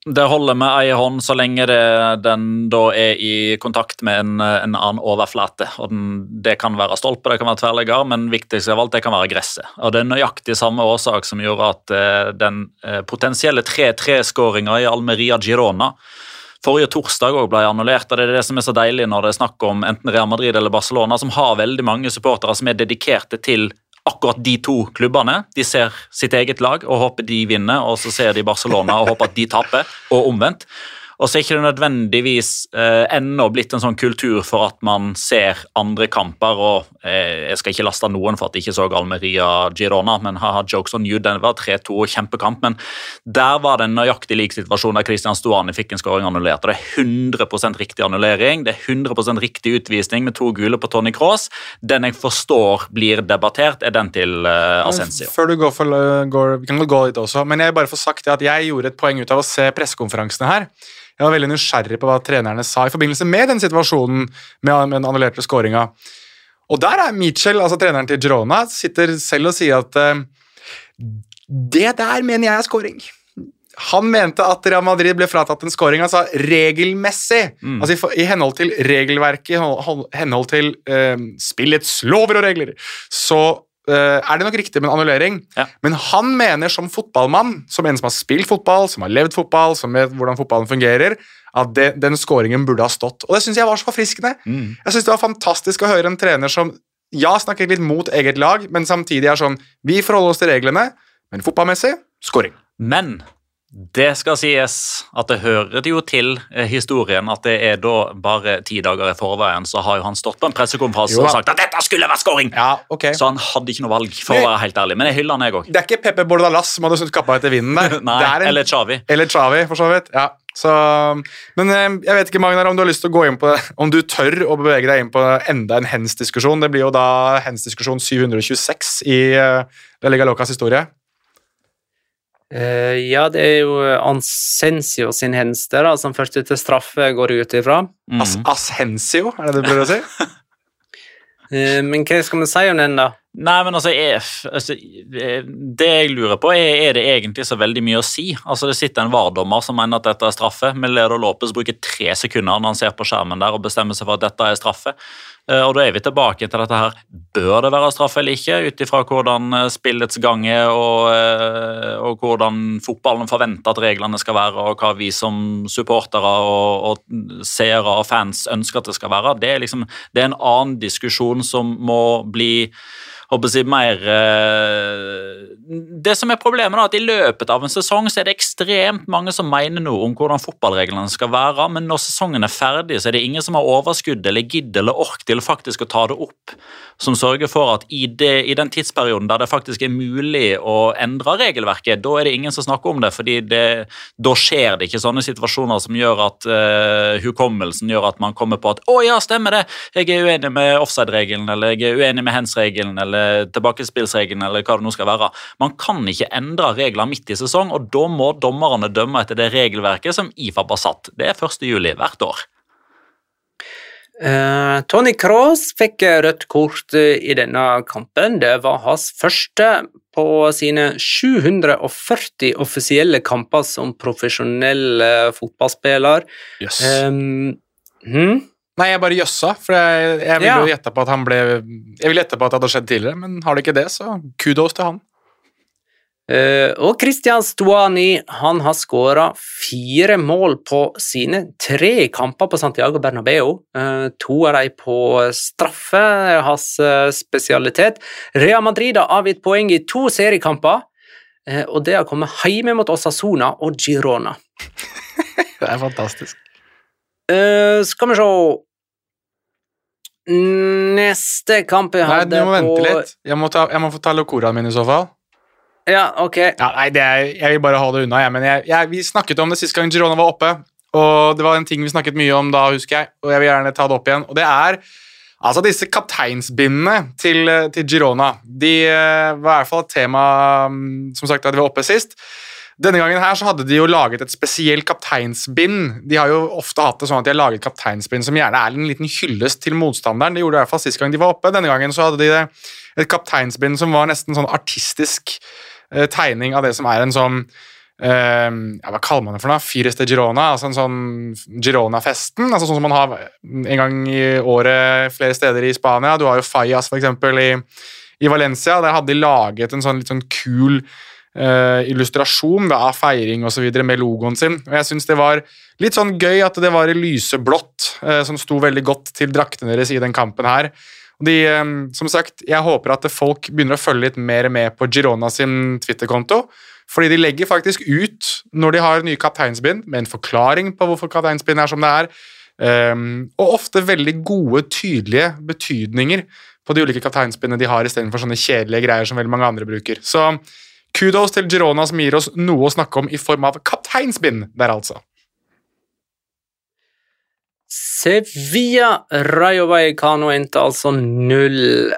Det holder med ei hånd så lenge det, den da er i kontakt med en, en annen overflate. Og den, det kan være stolpe, det kan være tverrligger, men viktigst av alt det kan være gresset. Og Det er nøyaktig samme årsak som gjorde at eh, den eh, potensielle 3-3-skåringa i Almeria Girona forrige torsdag òg ble annullert. og Det er det som er så deilig når det er snakk om enten Real Madrid eller Barcelona, som har veldig mange supportere som er dedikerte til akkurat de to klubbene. De ser sitt eget lag og håper de vinner, og så ser de Barcelona og håper at de taper, og omvendt. Og så er ikke det nødvendigvis eh, ennå blitt en sånn kultur for at man ser andre kamper. og eh, Jeg skal ikke laste noen for at de ikke så Almeria Girona, men haha, jokes on you, den var 3-2 og kjempekamp. Men der var det en nøyaktig lik situasjon der Christian Stuani fikk en skåring annullert. og Det er 100% riktig annullering, det er 100% riktig utvisning med to gule på Tony Cross. Den jeg forstår blir debattert, er den til eh, Asensio. Før du går for, går, Vi kan gå litt også, men jeg bare får sagt det at jeg gjorde et poeng ut av å se pressekonferansene her. Jeg var veldig nysgjerrig på hva trenerne sa i forbindelse med den situasjonen med, med den annullerte skåringa. Og der er Mitchell, altså treneren til Girona, sitter selv og sier at uh, det der mener jeg er scoring. Han mente at Real Madrid ble fratatt en skåring altså regelmessig. Mm. Altså i, henhold til regelverket, i henhold til eh, spillets lover og regler, så eh, er det nok riktig med en annullering. Ja. Men han mener som fotballmann, som en som har spilt fotball, som har levd fotball, som vet hvordan fotballen fungerer, at det, den scoringen burde ha stått. Og det syns jeg var så forfriskende. Mm. Jeg synes Det var fantastisk å høre en trener som ja, snakker litt mot eget lag, men samtidig er sånn Vi forholder oss til reglene, men fotballmessig scoring. Men det skal sies at det hører jo til eh, historien at det er da bare ti dager i forveien så har jo han stått på en pressekonferanse og sagt at dette skulle vært scoring! Ja, okay. Så han hadde ikke noe valg, for å være helt ærlig. Men jeg hyller han, jeg òg. Det er ikke Pepe Bordalas som hadde snudd kappa etter vinden der. Nei, det er en, eller Chavi. eller Chavi, for så vidt. Ja. Så, men eh, jeg vet ikke, Magnar, om du har lyst til å gå inn på det, Om du tør å bevege deg inn på enda en hens-diskusjon. Det blir jo da hens-diskusjon 726 i uh, La Liga Locas historie. Eh, ja, det er jo Ansensio sin henste da, som førte til straffe, går ut ifra. Mm. As Ashensio, er det det du prøver å si? uh, men hva skal vi si om den, da? Nei, men altså, jeg, altså Det jeg lurer på, er er det egentlig så veldig mye å si? Altså, Det sitter en VAR-dommer som mener at dette er straffe. Melero Lopez bruker tre sekunder når han ser på skjermen der og bestemmer seg for at dette er straffe. Eh, Og Da er vi tilbake til dette her. Bør det være straffe eller ikke, ut ifra hvordan eh, spillets gang er og, eh, og hvordan fotballen forventer at reglene skal være, og hva vi som supportere og, og seere og fans ønsker at det skal være? Det er, liksom, det er en annen diskusjon som må bli håper å si, mer eh, Det som er problemet, er at i løpet av en sesong så er det ekstremt mange som mener noe om hvordan fotballreglene skal være, men når sesongen er ferdig, så er det ingen som har overskudd eller gidd eller ork til faktisk å ta det opp, som sørger for at i, det, i den tidsperioden der det faktisk er mulig å endre regelverket, da er det ingen som snakker om det, fordi da skjer det ikke sånne situasjoner som gjør at uh, hukommelsen gjør at man kommer på at å ja, stemmer det, jeg er uenig med offside-regelen, eller jeg er uenig med hands-regelen, eller tilbakespillsregelen, eller hva det nå skal være. Man kan ikke endre regler midt i sesong, og da må dommerne dømme etter det regelverket som IFAB har satt. Det er 1. juli hvert år. Uh, Tony Cross fikk eh, rødt kort eh, i denne kampen. Det var hans første på sine 740 offisielle kamper som profesjonell eh, fotballspiller. Jøss. Um, hmm? Nei, jeg bare jøssa, for jeg, jeg ville Ja. jo gjette på at han ble Jeg ville gjette på at det hadde skjedd tidligere, men har det ikke det, så kudos til han. Eh, og Christian Stuani han har skåra fire mål på sine tre kamper på Santiago Bernabeu. Eh, to av dem på straffe, hans eh, spesialitet. Real Madrid har avgitt poeng i to seriekamper, og det har kommet hjemme mot Osasona og Girona. Det er fantastisk. Skal vi se Neste kamp jeg Nei, du må vente på litt. Jeg må, ta, jeg må få ta locoraen min i så fall. Ja, ok. Ja, nei, er, Jeg vil bare ha det unna. Jeg, men jeg, jeg, vi snakket om det sist gang Girona var oppe, og det var en ting vi snakket mye om da, husker jeg, og jeg vil gjerne ta det opp igjen. og det er altså disse kapteinsbindene til, til Girona. De eh, var i hvert fall et tema mm, som sagt, da de var oppe sist. Denne gangen her så hadde de jo laget et spesielt kapteinsbind. De har jo ofte hatt det sånn at de har laget kapteinsbind som gjerne er en liten hyllest til motstanderen. Det gjorde de i hvert fall sist gang de var oppe. Denne gangen så hadde de et kapteinsbind som var nesten sånn artistisk eh, tegning av det som er en sånn eh, ja, Hva kaller man det for noe? Fires de Girona? Altså en sånn Girona-festen? altså Sånn som man har en gang i året flere steder i Spania. Du har jo Fallas for eksempel i, i Valencia. Der hadde de laget en sånn litt sånn kul uh, illustrasjon da, av feiring videre med logoen sin. Og jeg synes det var litt sånn gøy at det var i lyseblått, uh, som sto veldig godt til draktene deres i den kampen her. De, eh, som sagt, Jeg håper at folk begynner å følge litt mer med på Girona sin Twitter-konto. Fordi de legger faktisk ut når de har nye kapteinsbind, med en forklaring på hvorfor kapteinsbind er som det er. Um, og ofte veldig gode, tydelige betydninger på de ulike kapteinsbindene de har, istedenfor sånne kjedelige greier som veldig mange andre bruker. Så kudos til Girona som gir oss noe å snakke om i form av kapteinsbind der, altså. Sevilla Rayo Vallecano endte altså 0-1.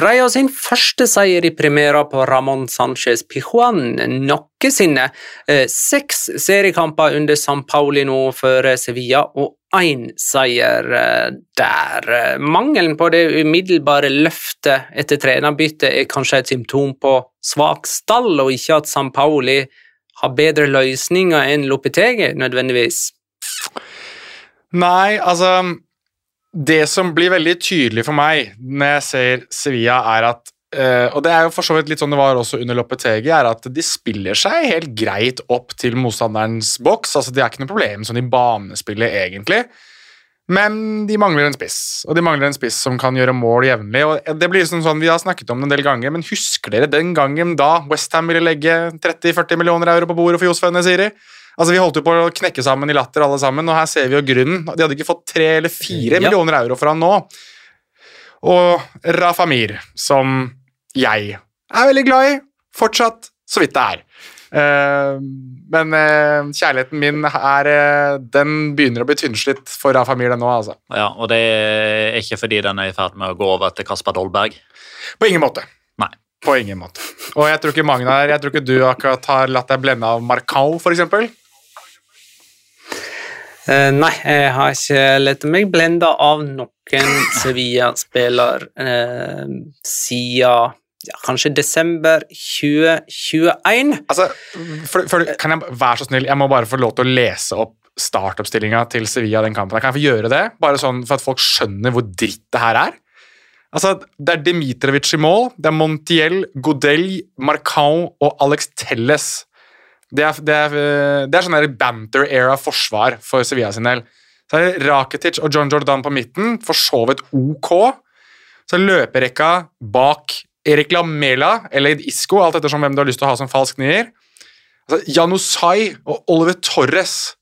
Rayo sin første seier i premiera på Ramón Sánchez Pijuan noensinne. Eh, Seks seriekamper under San Pauli nå for Sevilla, og én seier eh, der. Mangelen på det umiddelbare løftet etter trenerbyttet er kanskje et symptom på svak stall, og ikke at San Pauli har bedre løsninger enn Lopetegi, nødvendigvis. Nei, altså det som blir veldig tydelig for meg når jeg ser Sevilla, er at Uh, Og det er jo for så vidt litt sånn det var også under Loppetegi, er at de spiller seg helt greit opp til motstanderens boks. altså Det er ikke noe problem sånn i banespillet, egentlig. Men de mangler en spiss, og de mangler en spiss som kan gjøre mål jevnlig. og det blir liksom sånn, Vi har snakket om det en del ganger, men husker dere den gangen da Westham ville legge 30-40 millioner euro på bordet for Josef Nesiri? Altså, Vi holdt jo på å knekke sammen i latter, alle sammen, og her ser vi jo grunnen. De hadde ikke fått tre eller fire Ja. millioner euro for han nå. Og Rafa Mir, som jeg er veldig glad i, fortsatt, så vidt det er. Uh, men uh, kjærligheten min er uh, Den begynner å bli tynnslitt for Rafa Mir, den nå, altså. Ja, og det er ikke fordi den er i ferd med å gå over til Kasper Dolberg. På ingen måte. Nei. På ingen måte. Og jeg tror ikke Magnar, jeg tror ikke du akkurat har latt deg blende av Marcao, for Eh, nei, jeg har ikke latt meg blende av noen Sevilla-spiller uh, siden ja, kanskje desember 2021. Altså, for, for, kan jeg være så snill, jeg må bare få lov til å lese opp startoppstillinga til Sevilla den kampen. Kan jeg få gjøre det? Bare sånn for at folk skjønner hvor dritt det her er? Altså, Det er Dimitrovic i mål, det er Montiel, Godel, Marcao og Alex Telles. Det er, det er, eh, det er sånn banter-era-forsvar for Sevilla sin del. Så er det Rakitic og John Jordan på midten, for så vidt ok. Så er løperekka bak Erik Lamela eller Isco, alt ettersom hvem du har lyst til å ha som falsk nier. Altså, Janusai og Oliver Torres.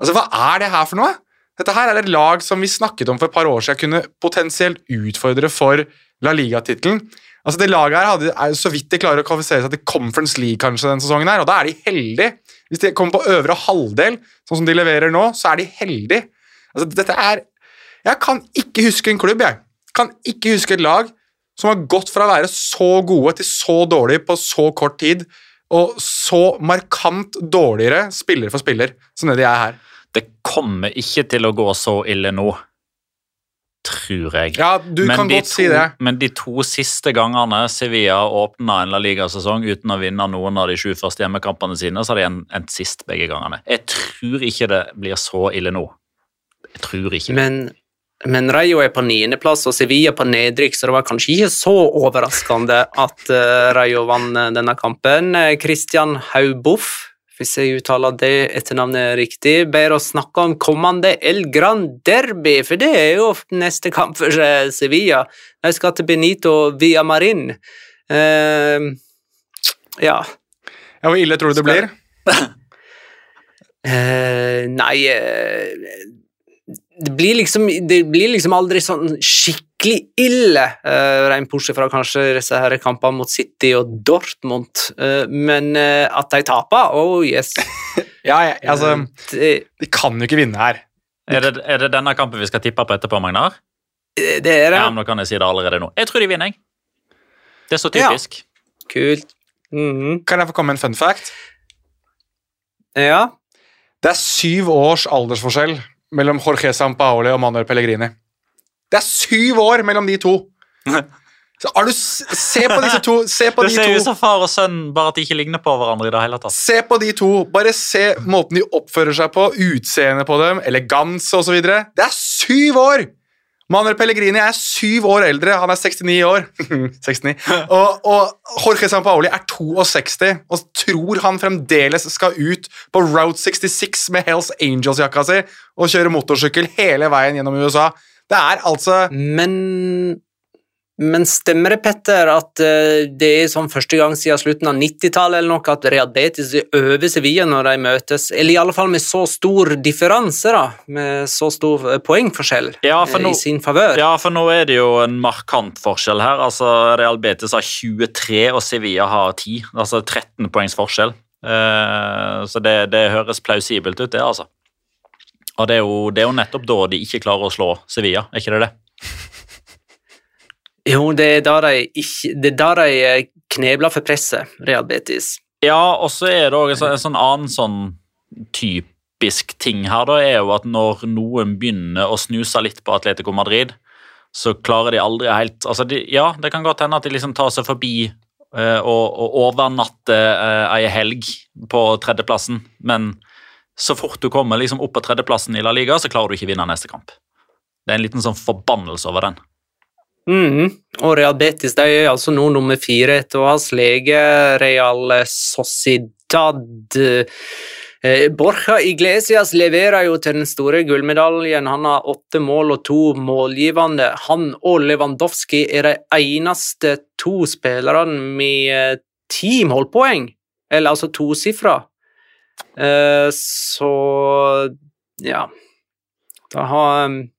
Altså, Hva er det her for noe? Dette her er et lag som vi snakket om for et par år siden kunne potensielt utfordre for La Liga-tittelen. Altså, det Laget her hadde, er så vidt de klarer å kvalifisere seg til Conference League kanskje denne sesongen, her, og da er de heldige. Hvis de kommer på øvre halvdel, sånn som de leverer nå, så er de heldige. Altså, dette er Jeg kan ikke huske en klubb, jeg. Kan ikke huske et lag som har gått fra å være så gode til så dårlige på så kort tid, og så markant dårligere spiller for spiller som det de er her. Det kommer ikke til å gå så ille nå, tror jeg. Ja, du kan godt godt si det. Men de to siste gangene Sevilla åpna en La Liga-sesong uten å vinne noen av de sju første hjemmekampene sine, så har de endt sist begge gangene. Jeg tror ikke det blir så ille nå. Jeg tror ikke. Men, men Rayo er på niendeplass og Sevilla på nedrykk, så det var kanskje ikke så overraskende at eh, Rayo vant eh, denne kampen. Eh, Christian Hauboff, hvis jeg uttaler det etternavnet riktig, ber oss snakke om kommende El Gran Derby, for det er jo neste kamp for eh, Sevilla. De skal til Benito via Marin. Uh, ja. Ja, Hvor ille tror du det blir? uh, nei uh, det blir, liksom, det blir liksom aldri sånn skikkelig ille, uh, rent bortsett fra kanskje disse her kampene mot City og Dortmund. uh, men uh, at de taper, oh yes. Ja, ja, altså, det, De kan jo ikke vinne her. Er det, er det denne kampen vi skal tippe på etterpå, Magnar? det er det. Ja, men Da kan jeg si det allerede nå. Jeg tror de vinner, jeg. Det er så Ja. typisk. Mm -hmm. Kan jeg få komme med en fun fact? Ja. Det er syv års aldersforskjell mellom Jorge Sampaoli og Manuel Pellegrini. Det er syv år mellom de to! Så er du, se på disse to! Se på Det de ser ut som far og sønn, bare at de ikke ligner på hverandre i det hele tatt. Se på de to! Bare se måten de oppfører seg på, utseendet på dem, eleganse osv. Det er syv år! Manuel Pellegrini er syv år eldre. Han er 69 år. 69. Og, og Jorge Sampaoli er 62 og tror han fremdeles skal ut på Route 66 med Hells Angels-jakka si og kjøre motorsykkel hele veien gjennom USA. Det er altså Men, men stemmer det, Petter, at eh, det er sånn første gang siden slutten av 90-tallet eller noe at Real Betis øver Sevilla når de møtes, eller i alle fall med så stor differanse, da, med så stor eh, poengforskjell Ja, for eh, nå- i sin favør? Ja, for nå er det jo en markant forskjell her. Altså, Real Betis har 23, og Sevilla har 10. Altså 13 poengs forskjell. Eh, så det, det høres plausibelt ut, det, altså. Og det er, jo, det er jo nettopp da de ikke klarer å slå Sevilla, er ikke det det? Jo, det er da de, ikke, det er da de eh, knebler for presset, Real Betis. Ja, og så er det også en, sånn- en sånn annen sånn typisk ting her, da, er jo at når noen begynner å snuse litt på Atletico Madrid, så klarer de aldri helt altså de, Ja, det kan godt hende at de liksom tar seg forbi eh, og, og overnatter eh, ei helg på tredjeplassen, men så fort du kommer liksom opp på tredjeplassen i La Liga, så klarer du ikke vinne neste kamp. Det er en liten sånn forbannelse over den. Mm, Og Real Betis de er altså nå nummer fire etter å ha sleget Real Sociedad. Eh, Borja Iglesias leverer jo til den store gullmedaljen. Han har åtte mål og to målgivende. Han og Lewandowski er de eneste to spillerne med eh, ti målpoeng, eller altså tosifra. Eh, så ja. Da har um,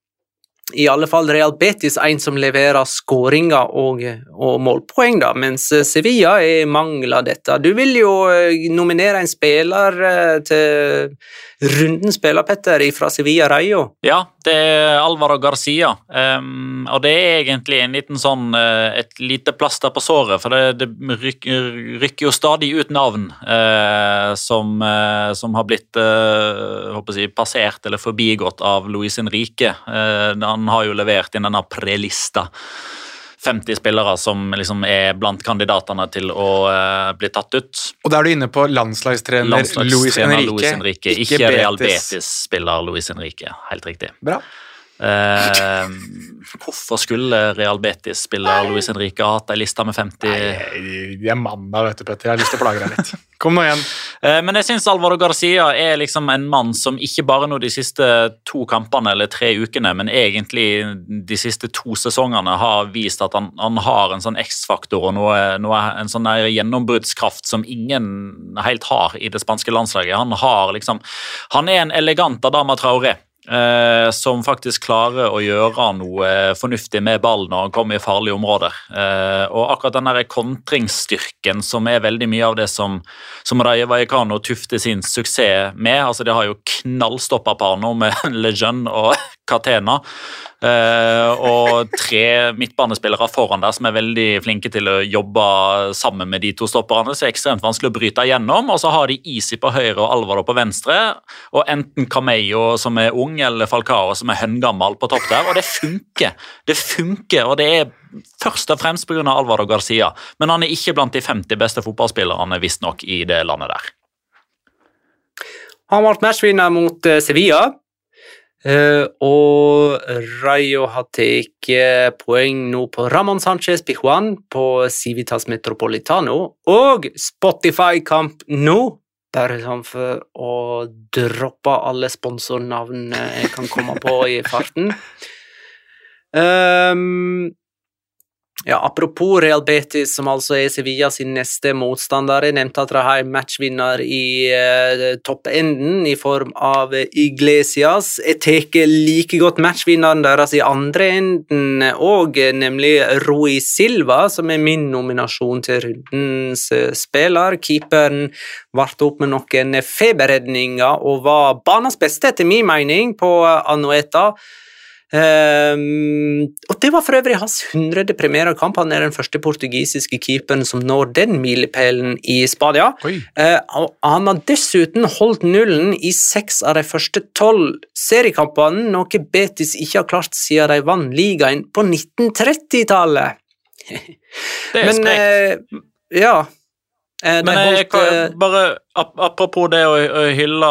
i alle fall Real Betis en som leverer skåringer og, og, målpoeng, da, mens Sevilla er mangler dette. Du vil jo eh, nominere en spiller eh, til rundens spiller, Petter, fra Sevilla Rayo. Ja, det er Alvaro Garcia. Um, og det er egentlig en liten sånn, uh, et lite plaster på såret, for det, det rykker, rykker, jo stadig ut navn uh, som, uh, som, har blitt håper jeg, passert eller forbigått av Luis Henrique. han har jo levert inn denne prelista. 50 spillere som liksom er blant kandidatene til å uh, bli tatt ut. Og da er du inne på landslagstrener, landslagstrener Luis Henrique, Luis Henrique. Ikke, ikke Real Betis-spiller Luis Henrique. Helt riktig. Bra. Uh, hvorfor skulle Real Betis spille Luis Henrique og hatt ei liste med 50 Nei, De er manna, vet du, Petter. Jeg har lyst til å plage deg litt. Kom nå igjen. Uh, men jeg syns Alvaro Garcia er liksom en mann som ikke bare nå de siste to kampene eller tre ukene, men egentlig de siste to sesongene har vist at han, han har en sånn X-faktor og noe, noe, en sånn gjennombruddskraft som ingen helt har i det spanske landslaget. Han har liksom Han er en elegant Adama Traoré. Eh, som faktisk klarer å gjøre noe fornuftig med ballen når han kommer i farlige områder. Eh, og akkurat den kontringsstyrken som er veldig mye av det som, som Raye Vallecano tufter sin suksess med. altså De har jo knallstoppa par nå med Lejeune og Catena. Uh, og tre midtbanespillere foran der som er veldig flinke til å jobbe sammen med de to stopperne. Så er ekstremt vanskelig å bryte igjennom. Og så har de Easy på høyre og Alvaro på venstre. Og enten Camello som er ung, eller Falcao som er høngammal på topp der. Og det funker. Det funker, og det er først og fremst pga. Alvaro Garcia. Men han er ikke blant de 50 beste fotballspillerne visstnok i det landet der. Han ble matchvinner mot eh, Sevilla. Uh, og Rayo har tatt poeng nå på Ramón Sánchez Pijuan på Civitas Metropolitano og Spotify-kamp nå. Bare sånn for å droppe alle sponsornavnene jeg kan komme på i farten. Um, ja, Apropos Real Betis, som altså er Sevilla sin neste motstander. Jeg nevnte at de har en matchvinner i eh, toppenden i form av Iglesias. Jeg tar like godt matchvinneren deres i andre enden òg, nemlig Rui Silva, som er min nominasjon til rundens eh, spiller. Keeperen varte opp med noen feberredninger og var banens beste, etter min mening, på Anueta. Um, og Det var for øvrig hans 100. premierekamp. Han er den første portugisiske keeperen som når den milepælen i Spania. Uh, han har dessuten holdt nullen i seks av de første tolv seriekampene, noe Betis ikke har klart siden de vant ligaen på 1930-tallet. Det er sprekt. Uh, ja. Eh, Men jeg, kan, bare Apropos det å, å hylle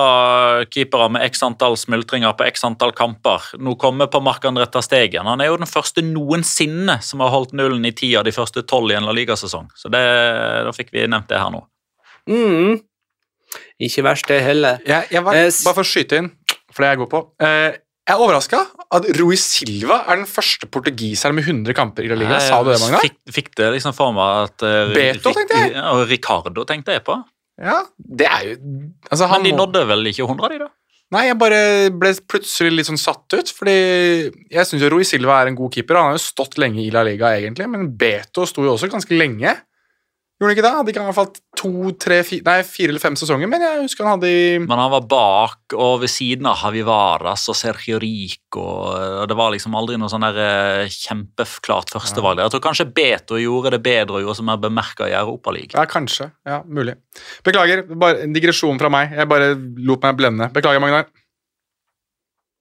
keepere med x antall smultringer på x antall kamper. Nå kommer på Mark-André Stegen. Han er jo den første noensinne som har holdt nullen i ti av de første tolv i en La Liga-sesong. Så det, da fikk vi nevnt det her nå. Mm. Ikke verst, det heller. Jeg, jeg var, bare for å skyte inn, for det jeg går på. Eh, jeg er overraska at Rui Silva er den første portugiseren med 100 kamper i La Liga. Sa du det, Magna? Fikk, fikk det liksom for meg at uh, Beto, tenkte jeg. Og Ricardo tenkte jeg på. Ja, det er jo altså, Men de nådde vel ikke 100, de, da? Nei, jeg bare ble plutselig litt sånn satt ut. Fordi jeg syns Rui Silva er en god keeper. Han har jo stått lenge i La Liga, egentlig, men Beto sto jo også ganske lenge. Gjorde han ikke det? Hadde ikke han i hvert fall to, tre, fire, nei, fire eller fem sesonger, men jeg husker han hadde i Men han var bak og ved siden av Havivaras og Sergio Rico, og det var liksom aldri noe sånn der eh, kjempeklart førstevalg. Jeg tror kanskje Beto gjorde det bedre og gjorde som er bemerka i Europaligaen. Ja, kanskje. Ja, mulig. Beklager, bare en digresjon fra meg. Jeg bare lot meg blende. Beklager, Magnar.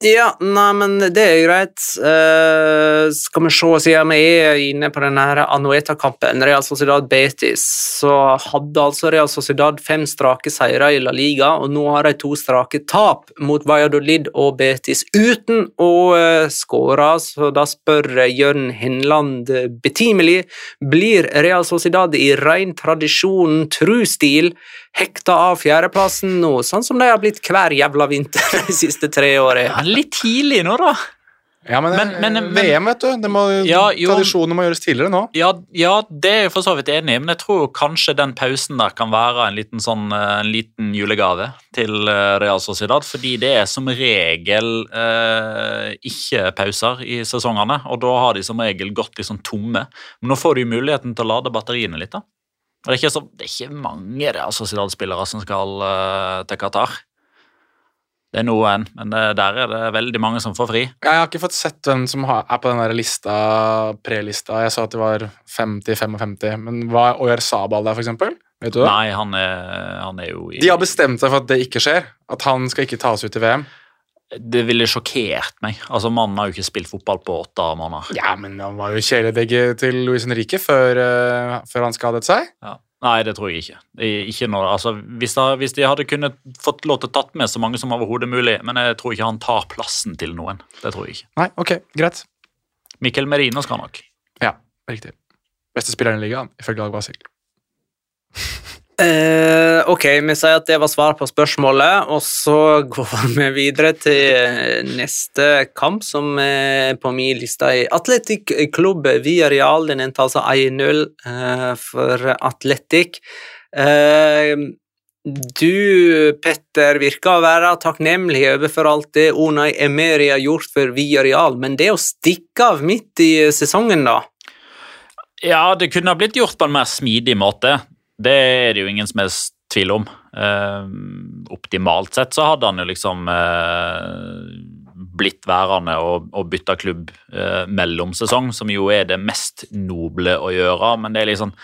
Ja, nei, men det er greit. Uh, skal vi se, siden vi er inne på denne Anueta-kampen, Real Sociedad Betis, så hadde altså Real Sociedad fem strake seire i La Liga, og nå har de to strake tap mot Valladolid og Betis uten å uh, skåre, så da spør Jørn Henland betimelig blir Real Sociedad i ren tradisjonen tru-stil hekta av fjerdeplassen nå, sånn som de har blitt hver jævla vinter de siste tre årene. Ja, litt tidlig nå, da. Ja, men, Men- men- men- VM, vet du. Det må, Ja, jo. tradisjonen må gjøres tidligere nå. Ja, ja, det er jeg for så vidt enig i, men jeg tror kanskje den pausen der kan være en liten, sånn, eh, en liten julegave til eh, Real Sociedad, fordi det er som regel eh, ikke pauser i sesongene, og da har de som regel gått liksom tomme. Men nå får de muligheten til å lade batteriene litt. da. Det er ikke, så, det er ikke mange Real Sociedad-spillere som skal uh, til Qatar. Det er noen, men det, der er det veldig mange som får fri. Jeg har ikke fått sett hvem som har, er på den der lista, pre-lista. Jeg sa at det var 50-55. Men hva er Oyar Sabal der, for eksempel? Vet du det? Nei, han er, han er jo i De har bestemt seg for at det ikke skjer. At han skal ikke tas ut i VM. Det ville sjokkert meg. Altså, Mannen har jo ikke spilt fotball på åtte måneder. Ja, men han var jo kjæledegget til Luis Henrique før, uh, før han skadet seg. Ja. Nei, det tror jeg ikke. Ikke noe, altså, hvis, da, hvis de hadde kunnet fått lov til å tatt med så mange som overhodet mulig, men jeg tror ikke han tar plassen til noen. Det tror jeg ikke. Nei, ok, greit. Mikkel Merino skal nok. Ja, riktig. Beste spilleren i ligaen, ifølge Dag Basil. Eh, ok, vi sier at det var svar på spørsmålet, og så går vi videre til neste kamp som er på min liste. i Atletic Klubb via Real. Den endte altså 1-0 eh, for Atletic. Eh, du, Petter, virker å være takknemlig overfor alt det Unai Emeri har gjort for Via Real, men det å stikke av midt i sesongen, da? Ja, det kunne ha blitt gjort på en mer smidig måte. Det er det jo ingen som helst tvil om. Eh, optimalt sett så hadde han jo liksom eh, blitt værende og, og bytta klubb eh, mellom sesong, som jo er det mest noble å gjøre, men det er liksom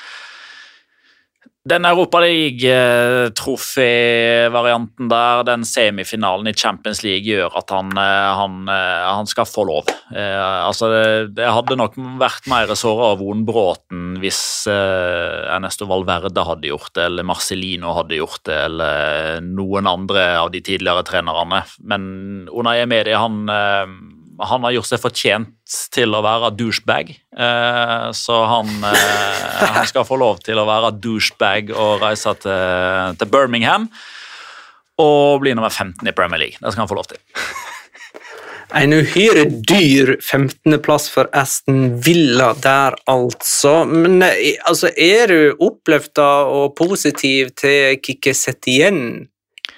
den Europa League-trofé-varianten der, den semifinalen i Champions League, gjør at han, eh, han, eh, han skal få lov. Eh, altså, det hadde nok vært mer såra av Von Bråten hvis eh, Ernesto Valverde hadde gjort det, eller Marcelino hadde gjort det, eller noen andre av de tidligere trenerne. Men Unai Emedi, han eh, han har gjort seg fortjent til å være douchebag, eh, så han, eh, han skal få lov til å være douchebag og reise til, til Birmingham og bli nummer 15 i Premier League. Det skal han få lov til. En uhyre dyr 15.-plass for Aston Villa der, altså. Men altså, er du oppløfta og positiv til Kikki igjen?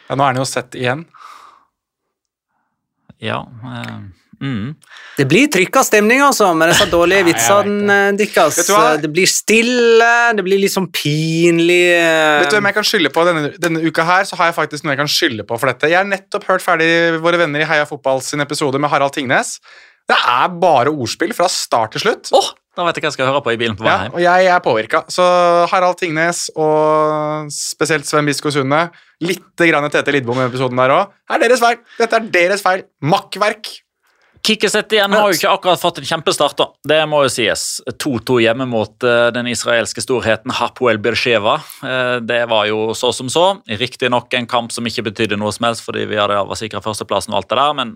Ja, nå er han jo sett igjen. Ja, eh, mm. Det blir trykka stemning, altså, med disse dårlige vitsene deres. Det blir stille, det blir litt sånn pinlig eh, Vet du hvem jeg kan skylde på denne, denne uka her? Så har jeg faktisk noe jeg kan skylde på for dette. Jeg har nettopp hørt ferdig Våre venner i Heia Fotball sin episode med Harald Tingnes. Det er bare ordspill fra start til slutt. Oh, da vet jeg hva jeg skal høre på i bilen på vei Ja, hjem. og jeg er påvirka. Så Harald Tingnes og spesielt Sven Bisko Sunde, litt grann Tete Lidbom i episoden der òg, er deres feil. Dette er deres feil. Makkverk. Kikkeset igjen har jo ikke akkurat fått en kjempestart. da. Det må jo sies. 2-2 hjemme mot eh, den israelske storheten Hapoel Bersheva. Eh, det var jo så som så. Riktignok en kamp som ikke betydde noe som helst, fordi vi hadde var sikra førsteplassen og alt det der, men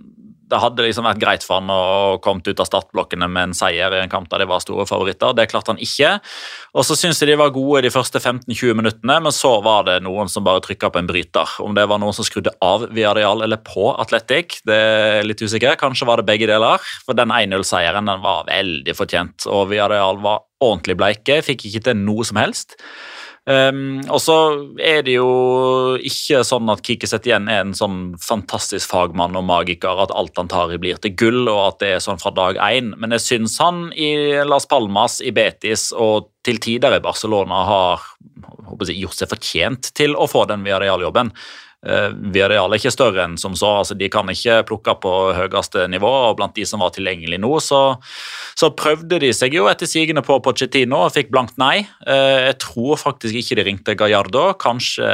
det hadde liksom vært greit for han å komme ut av startblokkene med en seier i en kamp der de var store favoritter. Det klarte han ikke. Og så syns jeg de var gode de første 15-20 minuttene, men så var det noen som bare trykka på en bryter. Om det var noen som skrudde av Viadial eller på Atletic, det er litt usikker. Kanskje var det begge deler. For den 1-0-seieren den var veldig fortjent, og Viadial var ordentlig bleike. Fikk ikke til noe som helst. Um, og så er det jo ikke sånn at Kiki Setien er en sånn fantastisk fagmann og magiker at alt han tar i blir til gull, og at det er sånn fra dag én. Men jeg syns han i Las Palmas, i Betis og til tider i Barcelona har jeg, gjort seg fortjent til å få den Villarreal-jobben. Eh, Villarreal er ikke større enn som så. altså De kan ikke plukke på høyeste nivå. og Blant de som var tilgjengelige nå, så, så prøvde de seg jo etter sigende på Pochettino og fikk blankt nei. Eh, jeg tror faktisk ikke de ringte Gallardo. Kanskje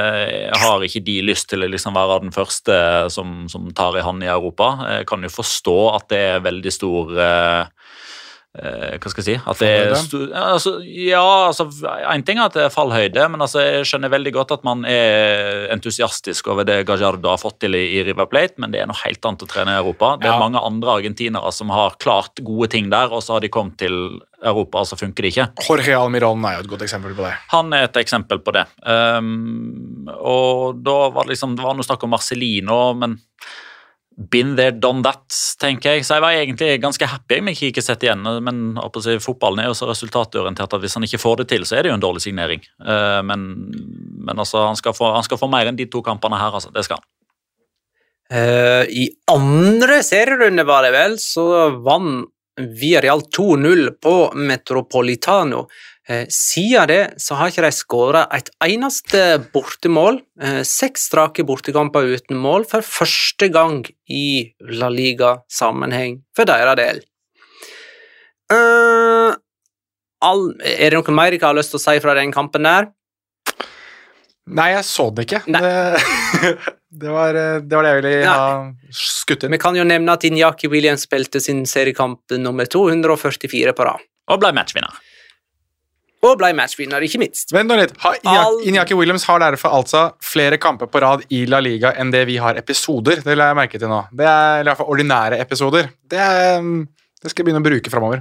har ikke de lyst til å liksom være den første som, som tar i hand i Europa. Jeg kan jo forstå at det er veldig stor Eh, hva skal jeg si at det er altså, ja, altså En ting er at det er fallhøyde, men altså, jeg skjønner veldig godt at man er entusiastisk over det Gajardo har fått til i, i River Plate, men det er noe helt annet å trene i Europa. Det er Ja. mange andre argentinere som har klart gode ting der, og så har de kommet til Europa, og så funker det ikke. Jorge Almiron er jo et godt eksempel på det. Han er et eksempel på det. Um, og da var det liksom Det var noe snakk om Marcelino, men Been there, done that, tenker jeg. Så jeg var egentlig ganske happy om jeg ikke sett igjen. Men fotballen er jo så resultatorientert at hvis han ikke får det til, så er det jo en dårlig signering. Uh, men, men altså, han skal, få, han skal få mer enn de to kampene her, altså. Det skal han. Eh, I andre serierunde, var det vel, så vant Villarreal 2-0 på Metropolitano. Eh, siden det så har ikke de skåra et eneste bortemål. Eh, seks strake bortekamper uten mål for første gang i La Liga-sammenheng for deres del. Eh, all, er det noe mer dere har lyst til å si fra den kampen der? Nei, jeg så det ikke. Det, det, var, det var det jeg ville ha skutt inn. Vi kan jo nevne at Inyaki Williams spilte sin seriekamp nummer 244 på rad. Og ble matchvinner. Og ble matchvinner, ikke minst. Vent nå litt. Iñaki- Iñaki Williams har derfor altså flere kamper på rad i La Liga enn det vi har episoder. Det la jeg merke til nå. Det er i hvert fall ordinære episoder. Det, er, det skal jeg begynne å bruke framover.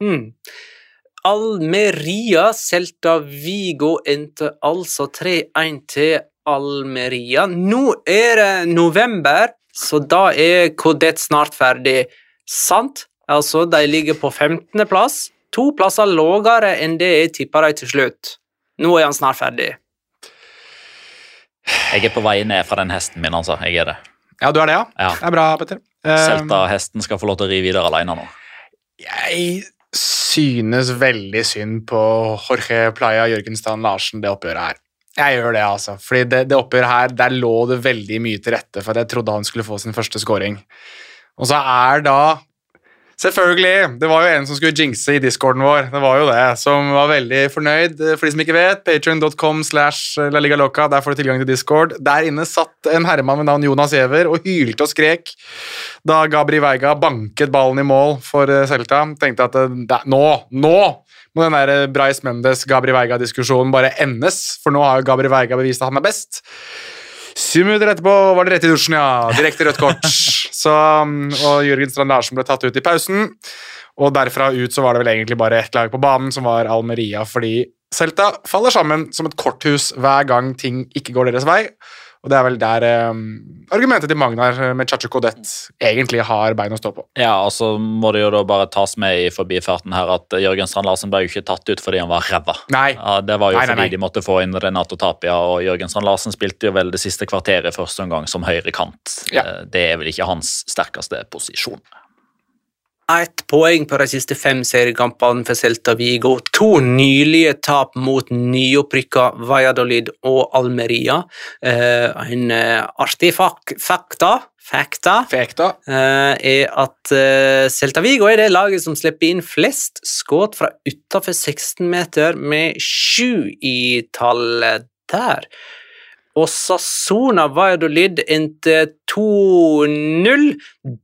Mm. Almeria Celta Vigo endte altså 3-1 til Almeria. Nå er det november, så da er Kodett snart ferdig. Sant? Altså, de ligger på 15. To plasser lavere enn det jeg tippa de til slutt. Nå er han snart ferdig. Jeg er på vei ned fra den hesten min, altså. Jeg er det. Ja, du er det, ja? Ja. Det er bra, Petter. Eh, Celta-hesten skal få lov til å ri videre alene nå. Jeg synes veldig synd på Jorge Playa Jørgenstrand Larsen, det oppgjøret her. Jeg gjør det, altså. Fordi det, det oppgjøret her, der lå det veldig mye til rette for at jeg trodde han skulle få sin første scoring. Og så er da Selvfølgelig! Det var jo en som skulle jinxe i discorden vår, det var jo det, som var veldig fornøyd. For de som ikke vet, patreon.com slash laligaloca. Der får du tilgang til discord. Der inne satt en herremann ved navn Jonas Giæver og hylte og skrek da Gabri Veiga banket ballen i mål for eh, Celta. Tenkte at eh, det, nå, nå må den der eh, Bryce Mendes-Gabri Veiga-diskusjonen bare endes, for nå har jo Gabri Veiga bevist at han er best. Syv minutter etterpå var det rett i dusjen, ja. Direkte rødt kort. Så, mm, og Jørgen Strand Larsen ble tatt ut i pausen. Og derfra ut så var det vel egentlig bare ett lag på banen, som var Almeria, fordi Celta faller sammen som et korthus hver gang ting ikke går deres vei. Og det er vel der um, argumentet til Magnar med Chacho Codet egentlig har bein å stå på. Ja, og så må det jo da bare tas med i forbifarten her at Jørgen Strand Larsen ble jo ikke tatt ut fordi han var ræva. Nei. Ja, det var jo Nei, nei, fordi nei. de måtte få inn Renato Tapia, og Jørgen Strand Larsen spilte jo vel det siste kvarteret første omgang som høyrekant. Ja. Eh, Det er vel ikke hans sterkeste posisjon. Ett poeng på de siste fem seriekampene for Celta Vigo. To nylige tap mot nyopprykka Valladolid og Almeria. Eh, en eh, artig fak fakta, fakta Fakta. eh, er at eh, Celta Vigo er det laget som slipper inn flest skudd fra utafor 16 meter, med sju i tallet der. Og Sassona Valladolid inntil 2-0.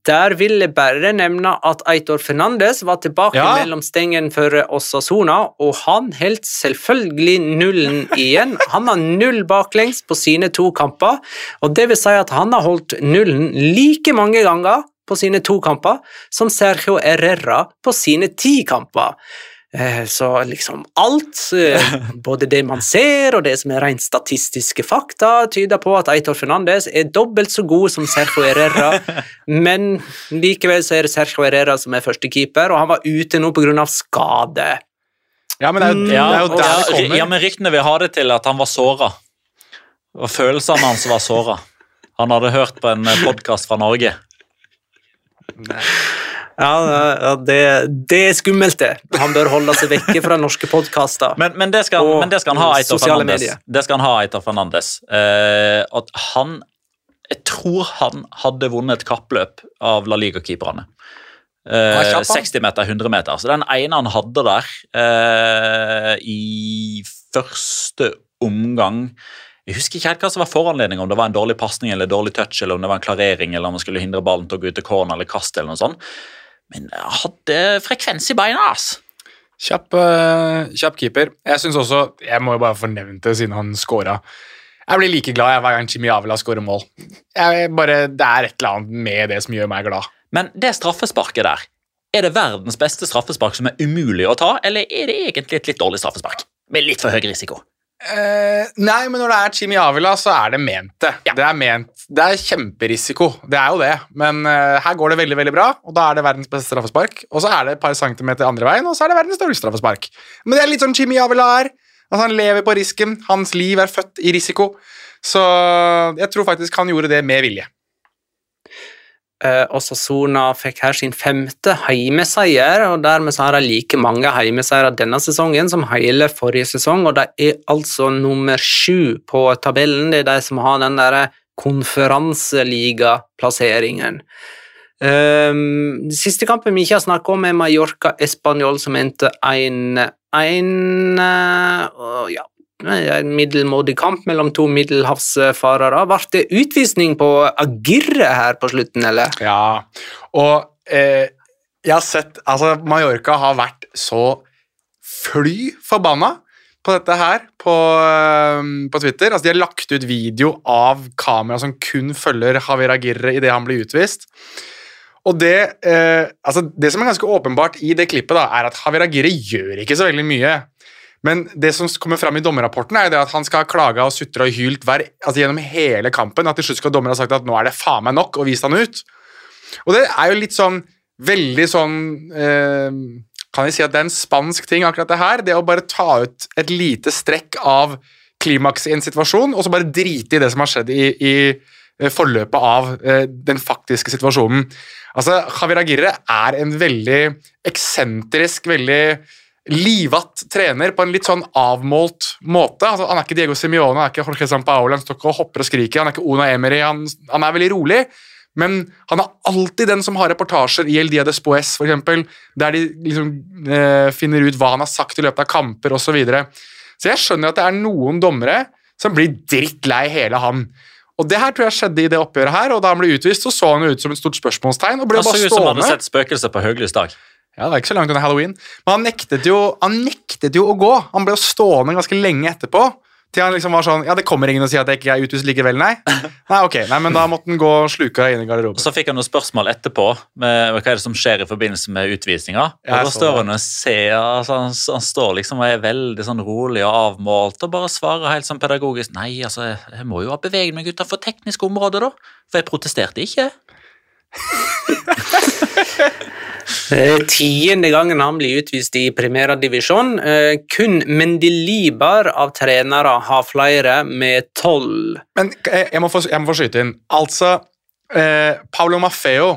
Der vil jeg bare nevne at Eitor Fernandes var tilbake Ja. mellom stengen for Osasona, og han holdt selvfølgelig nullen igjen. Han har null baklengs på sine to kamper, og det vil si at han har holdt nullen like mange ganger på sine to kamper som Sergio Herrera på sine ti kamper. Eh, Så liksom alt, eh, både det man ser og det som er rent statistiske fakta, tyder på at Eitor Fernandes er dobbelt så god som Sergio Herrera, men likevel så er det Sergio Herrera som er førstekeeper, og han var ute nå pga. skade. Ja, men det er jo, det er jo der det kommer. ja, men ryktene vil ha det til at han var såra. Og følelsene hans var såra. Han hadde hørt på en podkast fra Norge. Ja, ja det, det er skummelt, det. Han bør holde seg vekke fra norske podkaster. Men, men, men det skal han ha, Eitor Fernandes. Det skal han ha, Eitor Fernandes. Eh, at han Jeg tror han hadde vunnet et kappløp av La Liga-keeperne. Er Eh, 60 meter, 100 meter. Så den ene han hadde der eh, i første omgang Jeg husker ikke helt hva som var foranledningen, om det var en dårlig pasning eller dårlig touch, eller om det var en klarering, eller om man skulle hindre ballen til å gå ut til corner eller kaste, eller noe sånt. Men hadde frekvens i beina, ass. Kjapp, eh, kjapp keeper. Jeg synes også, jeg må jo bare fornevne det siden han scora. Jeg blir like glad jeg hver gang Jimmy Avila scorer mål. Jeg bare, det er et eller annet med det som gjør meg glad. Men det straffesparket der, er det verdens beste straffespark som er umulig å ta, eller er det egentlig et litt dårlig straffespark? Med litt for høy risiko. Eh, nei, men når det er Jimmy Avila, så er det ment det. Det er ment, det er kjemperisiko, det er jo det. Men eh, her går det veldig veldig bra, og da er det verdens beste straffespark. Og så er det et par centimeter andre veien, og så er det verdens dårligste straffespark. Men det er litt sånn Jimmy Avila er. Altså, han lever på risken. Hans liv er født i risiko. Så jeg tror faktisk han gjorde det med vilje. Eh, Sona fikk her sin femte heimeseier, og dermed har de like mange heimeseiere denne sesongen som hele forrige sesong, og de er altså nummer sju på tabellen. Det er de som har den derre konferanseligaplasseringen. Um, siste kampen vi ikke har snakket om, er Mallorca Español, som endte 1-1. Uh, ja, en middelmådig kamp mellom to middelhavsfarere. Ble det utvisning på Agirre her på slutten, eller? Ja, og eh, jeg har sett Altså, Mallorca har vært så fly forbanna på dette her på, eh, på Twitter. Altså, de har lagt ut video av kamera som kun følger Javier Agirre idet han blir utvist. Og det, eh, altså, det som er ganske åpenbart i det klippet, da, er at Javier Agirre gjør ikke så veldig mye. Men det som kommer fram i dommerrapporten, er jo det at han skal ha klaga og sutra og hylt hver, altså gjennom hele kampen. At til slutt skal dommeren ha sagt at nå er det faen meg nok, og vist han ut. Og det er jo litt sånn veldig sånn eh, Kan vi si at det er en spansk ting, akkurat det her? Det å bare ta ut et lite strekk av klimaks i en situasjon, og så bare drite i det som har skjedd i, i eh, forløpet av eh, den faktiske situasjonen. Altså, Javier Agirre er en veldig eksentrisk, veldig livatt trener på en litt sånn avmålt måte. Altså, han er ikke Diego Simione, han er ikke Jorge Sampaoli, han står ikke og hopper og skriker, han er ikke Una Emery, han, han er veldig rolig. Men han er alltid den som har reportasjer i El Dia Despoes, eksempel, der de liksom eh, finner ut hva han har sagt i løpet av kamper osv. Så, videre. så jeg skjønner at det er noen dommere som blir drittlei hele han. Og Det her tror jeg skjedde i det oppgjøret her, og da han ble utvist, så så han ut som et stort spørsmålstegn og ble Han så ut som han hadde sett spøkelser på høylys dag. Ja, det er ikke så langt under halloween. Men han nektet jo, han nektet jo å gå. Han ble jo stående ganske lenge etterpå. Til han liksom var sånn Ja, det kommer ingen og sier at jeg ikke er utvist likevel, nei. Nei, ok, nei, men da måtte han gå og sluke deg inn i garderoben. Så fikk han noen spørsmål etterpå med hva er det som skjer i forbindelse med utvisninga. Og da står han og ser, altså, han, han står liksom og er veldig sånn rolig og avmålt og bare svarer helt sånn pedagogisk Nei, altså, jeg må jo ha beveget meg utenfor teknisk område, da. For jeg protesterte ikke. Er tiende gangen han blir utvist i primærdivisjon. Eh, kun Mendelibar av trenere har flere, med tolv. Men eh, jeg må få, jeg må få skyte inn. Altså, eh, Paolo Maffeo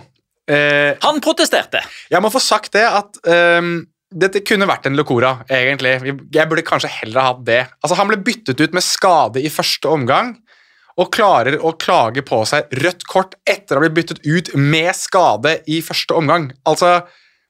eh, Han protesterte! Jeg må få sagt det at eh, dette kunne vært en Locora, egentlig. Jeg burde kanskje heller ha hatt det. Altså, Han ble byttet ut med skade i første omgang, og klarer å klage på seg rødt kort etter å ha blitt byttet ut med skade i første omgang. Altså,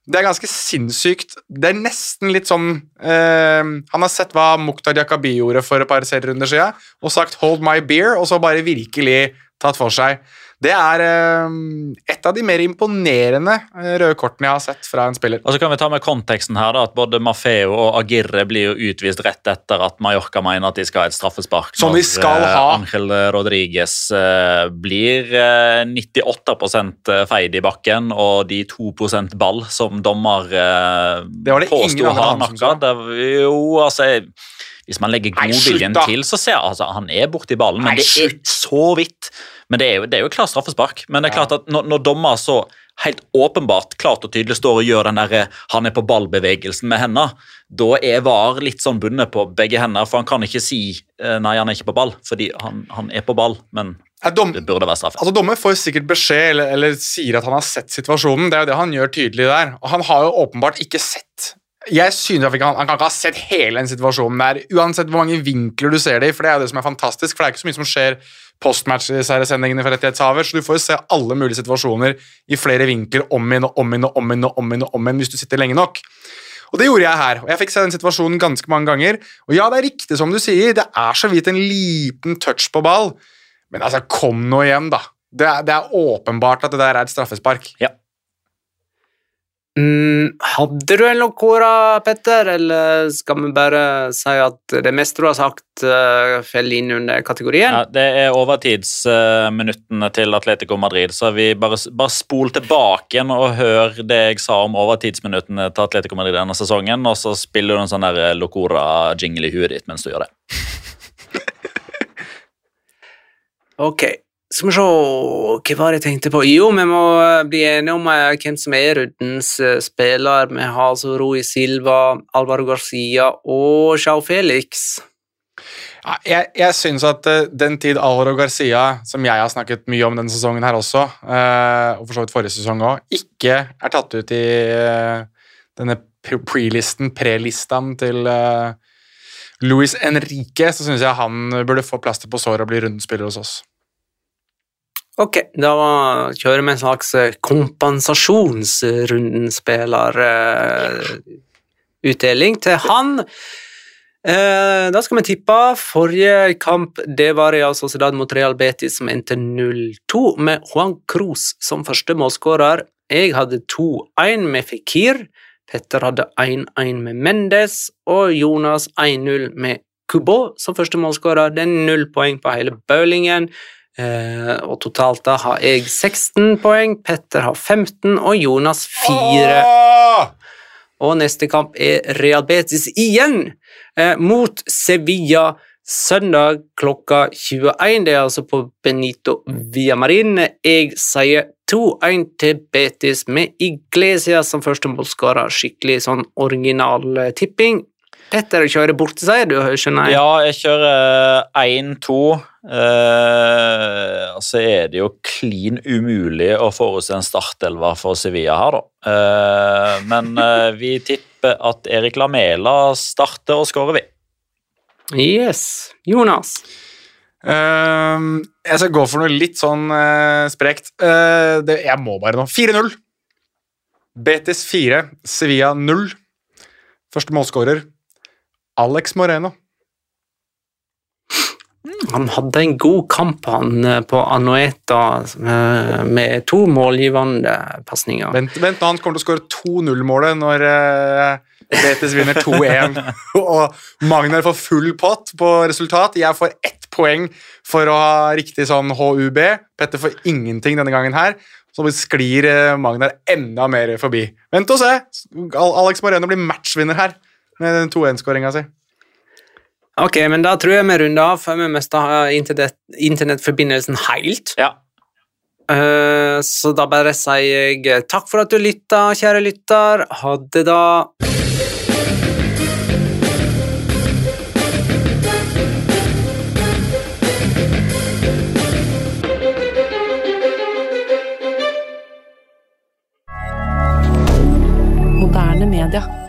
det er ganske sinnssykt. Det er nesten litt sånn eh, Han har sett hva Mukhtar Jakabi gjorde for et par serierunder siden, og sagt 'hold my beer', og så bare virkelig tatt for seg. Det er ehm, et av de mer imponerende eh, røde kortene jeg har sett fra en spiller. Og så kan vi ta med konteksten her da, at Både Mafeo og Agirre blir jo utvist rett etter at Mallorca mener at de skal ha et straffespark. Som de skal eh, ha. Angel Rodriguez eh, blir eh, 98% feid i bakken, og de 2% ball som dommer Det var det ingen påsto som hardnakka. Det- Jo, altså Hvis man legger godviljen til, så ser jeg altså, han er borti ballen, men Nei, det er så vidt. Men det er jo, det er jo klart straffespark. Men det er klart at når, når dommer så helt åpenbart klart og tydelig står og gjør den der han er på ball-bevegelsen med hendene, da er VAR litt sånn bundet på begge hender, for han kan ikke si eh, nei, han er ikke på ball, fordi han, han er på ball, men dom, det burde være straffe. Altså, Dommer får sikkert beskjed eller, eller, sier at han har sett situasjonen. Det er jo det han gjør tydelig der. Og han har jo åpenbart ikke sett Jeg synes at han, han kan ikke ha sett hele den situasjonen der, uansett hvor mange vinkler du ser det i, for det er jo det som er fantastisk, for det er ikke så mye som skjer postmatch-sendingene for rettighetshaver, så du får jo se alle mulige situasjoner i flere vinkler om igjen og om igjen og om igjen og om igjen, og om igjen hvis du sitter lenge nok. Og det gjorde jeg her, og jeg fikk se den situasjonen ganske mange ganger. Og ja, det er riktig som du sier, det er så vidt en liten touch på ball, men altså, kom nå igjen, da. Det er, det er åpenbart at det der er et straffespark. Ja. Mm, hadde du en lokora, Petter, eller skal vi bare si at det meste du har sagt, uh, faller inn under kategorien? Ja, det er overtidsminuttene uh, til Atletico Madrid, så vi bare, bare spol tilbake igjen og hør det jeg sa om overtidsminuttene til Atletico Madrid denne sesongen, og så spiller du en sånn der locora-jingle i huet ditt mens du gjør det. ok. Skal vi se Hva var det jeg tenkte på? Jo, vi må eh, bli enige om eh, hvem som er rundens eh, spiller. Vi har altså Rui Silva, Alvaro Garcia og Chau Felix. Ja, jeg jeg syns at den tid Alvaro Garcia, som jeg har snakket mye om denne sesongen her også, og for så vidt forrige sesong òg, ikke er tatt ut i denne pre-listen, pre-listaen til Luis Enrique, så syns jeg han burde få plaster på såret og bli rundens spiller hos oss. Ok, da kjører vi en slags kompensasjonsrundenspillerutdeling uh, til han. Uh, da skal vi tippe. Forrige kamp det var Real Sociedad mot Real Betis som endte 0-2, med Juan Cruz som første målskårer. Jeg hadde 2-1 med Fikir. Petter hadde 1-1 med Mendes, og Jonas 1-0 med Kubo som første målskårer. Det er null poeng på hele bowlingen. Eh, og totalt da har jeg 16 poeng, Petter har 15 og Jonas 4. Og neste kamp er Real Betis igjen, eh, mot Sevilla søndag klokka 21. Det er altså på Benito Villamarin. Jeg sier 2-1 til Betis med Iglesias som første målskårer. Skikkelig sånn original eh, tipping. Petter kjører borteseier, du skjønner jeg? Ja, jeg kjører 1-2. Eh, så er det jo klin umulig å forutse en startelver for Sevilla her, da. Eh, men eh, vi tipper at Erik Lamela starter og skårer, vi. Yes. Jonas? Uh, jeg skal gå for noe litt sånn uh, sprekt. Uh, det, jeg må bare nå. 4-0. Betis 4, Sevilla 0. Første målskårer Alex Moreno. Han hadde en god kamp han eh, på Anueta eh, med to målgivende pasninger. Vent, vent, han kommer til å skåre 2-0-målet når Betis vinner 2-1. og Magnar får full pott på resultat. Jeg får ett poeng for å ha riktig sånn HUB. Petter får ingenting denne gangen her. Så sklir Magnar enda mer forbi. Vent og se! Alex Moreno blir matchvinner her med den 2-1-skåringa si. Ok, men da tror jeg vi runder av før vi mister internett, internettforbindelsen helt. Ja. Uh, så da bare sier jeg takk for at du lytta, kjære lytter. Ha det, da. Moderne media.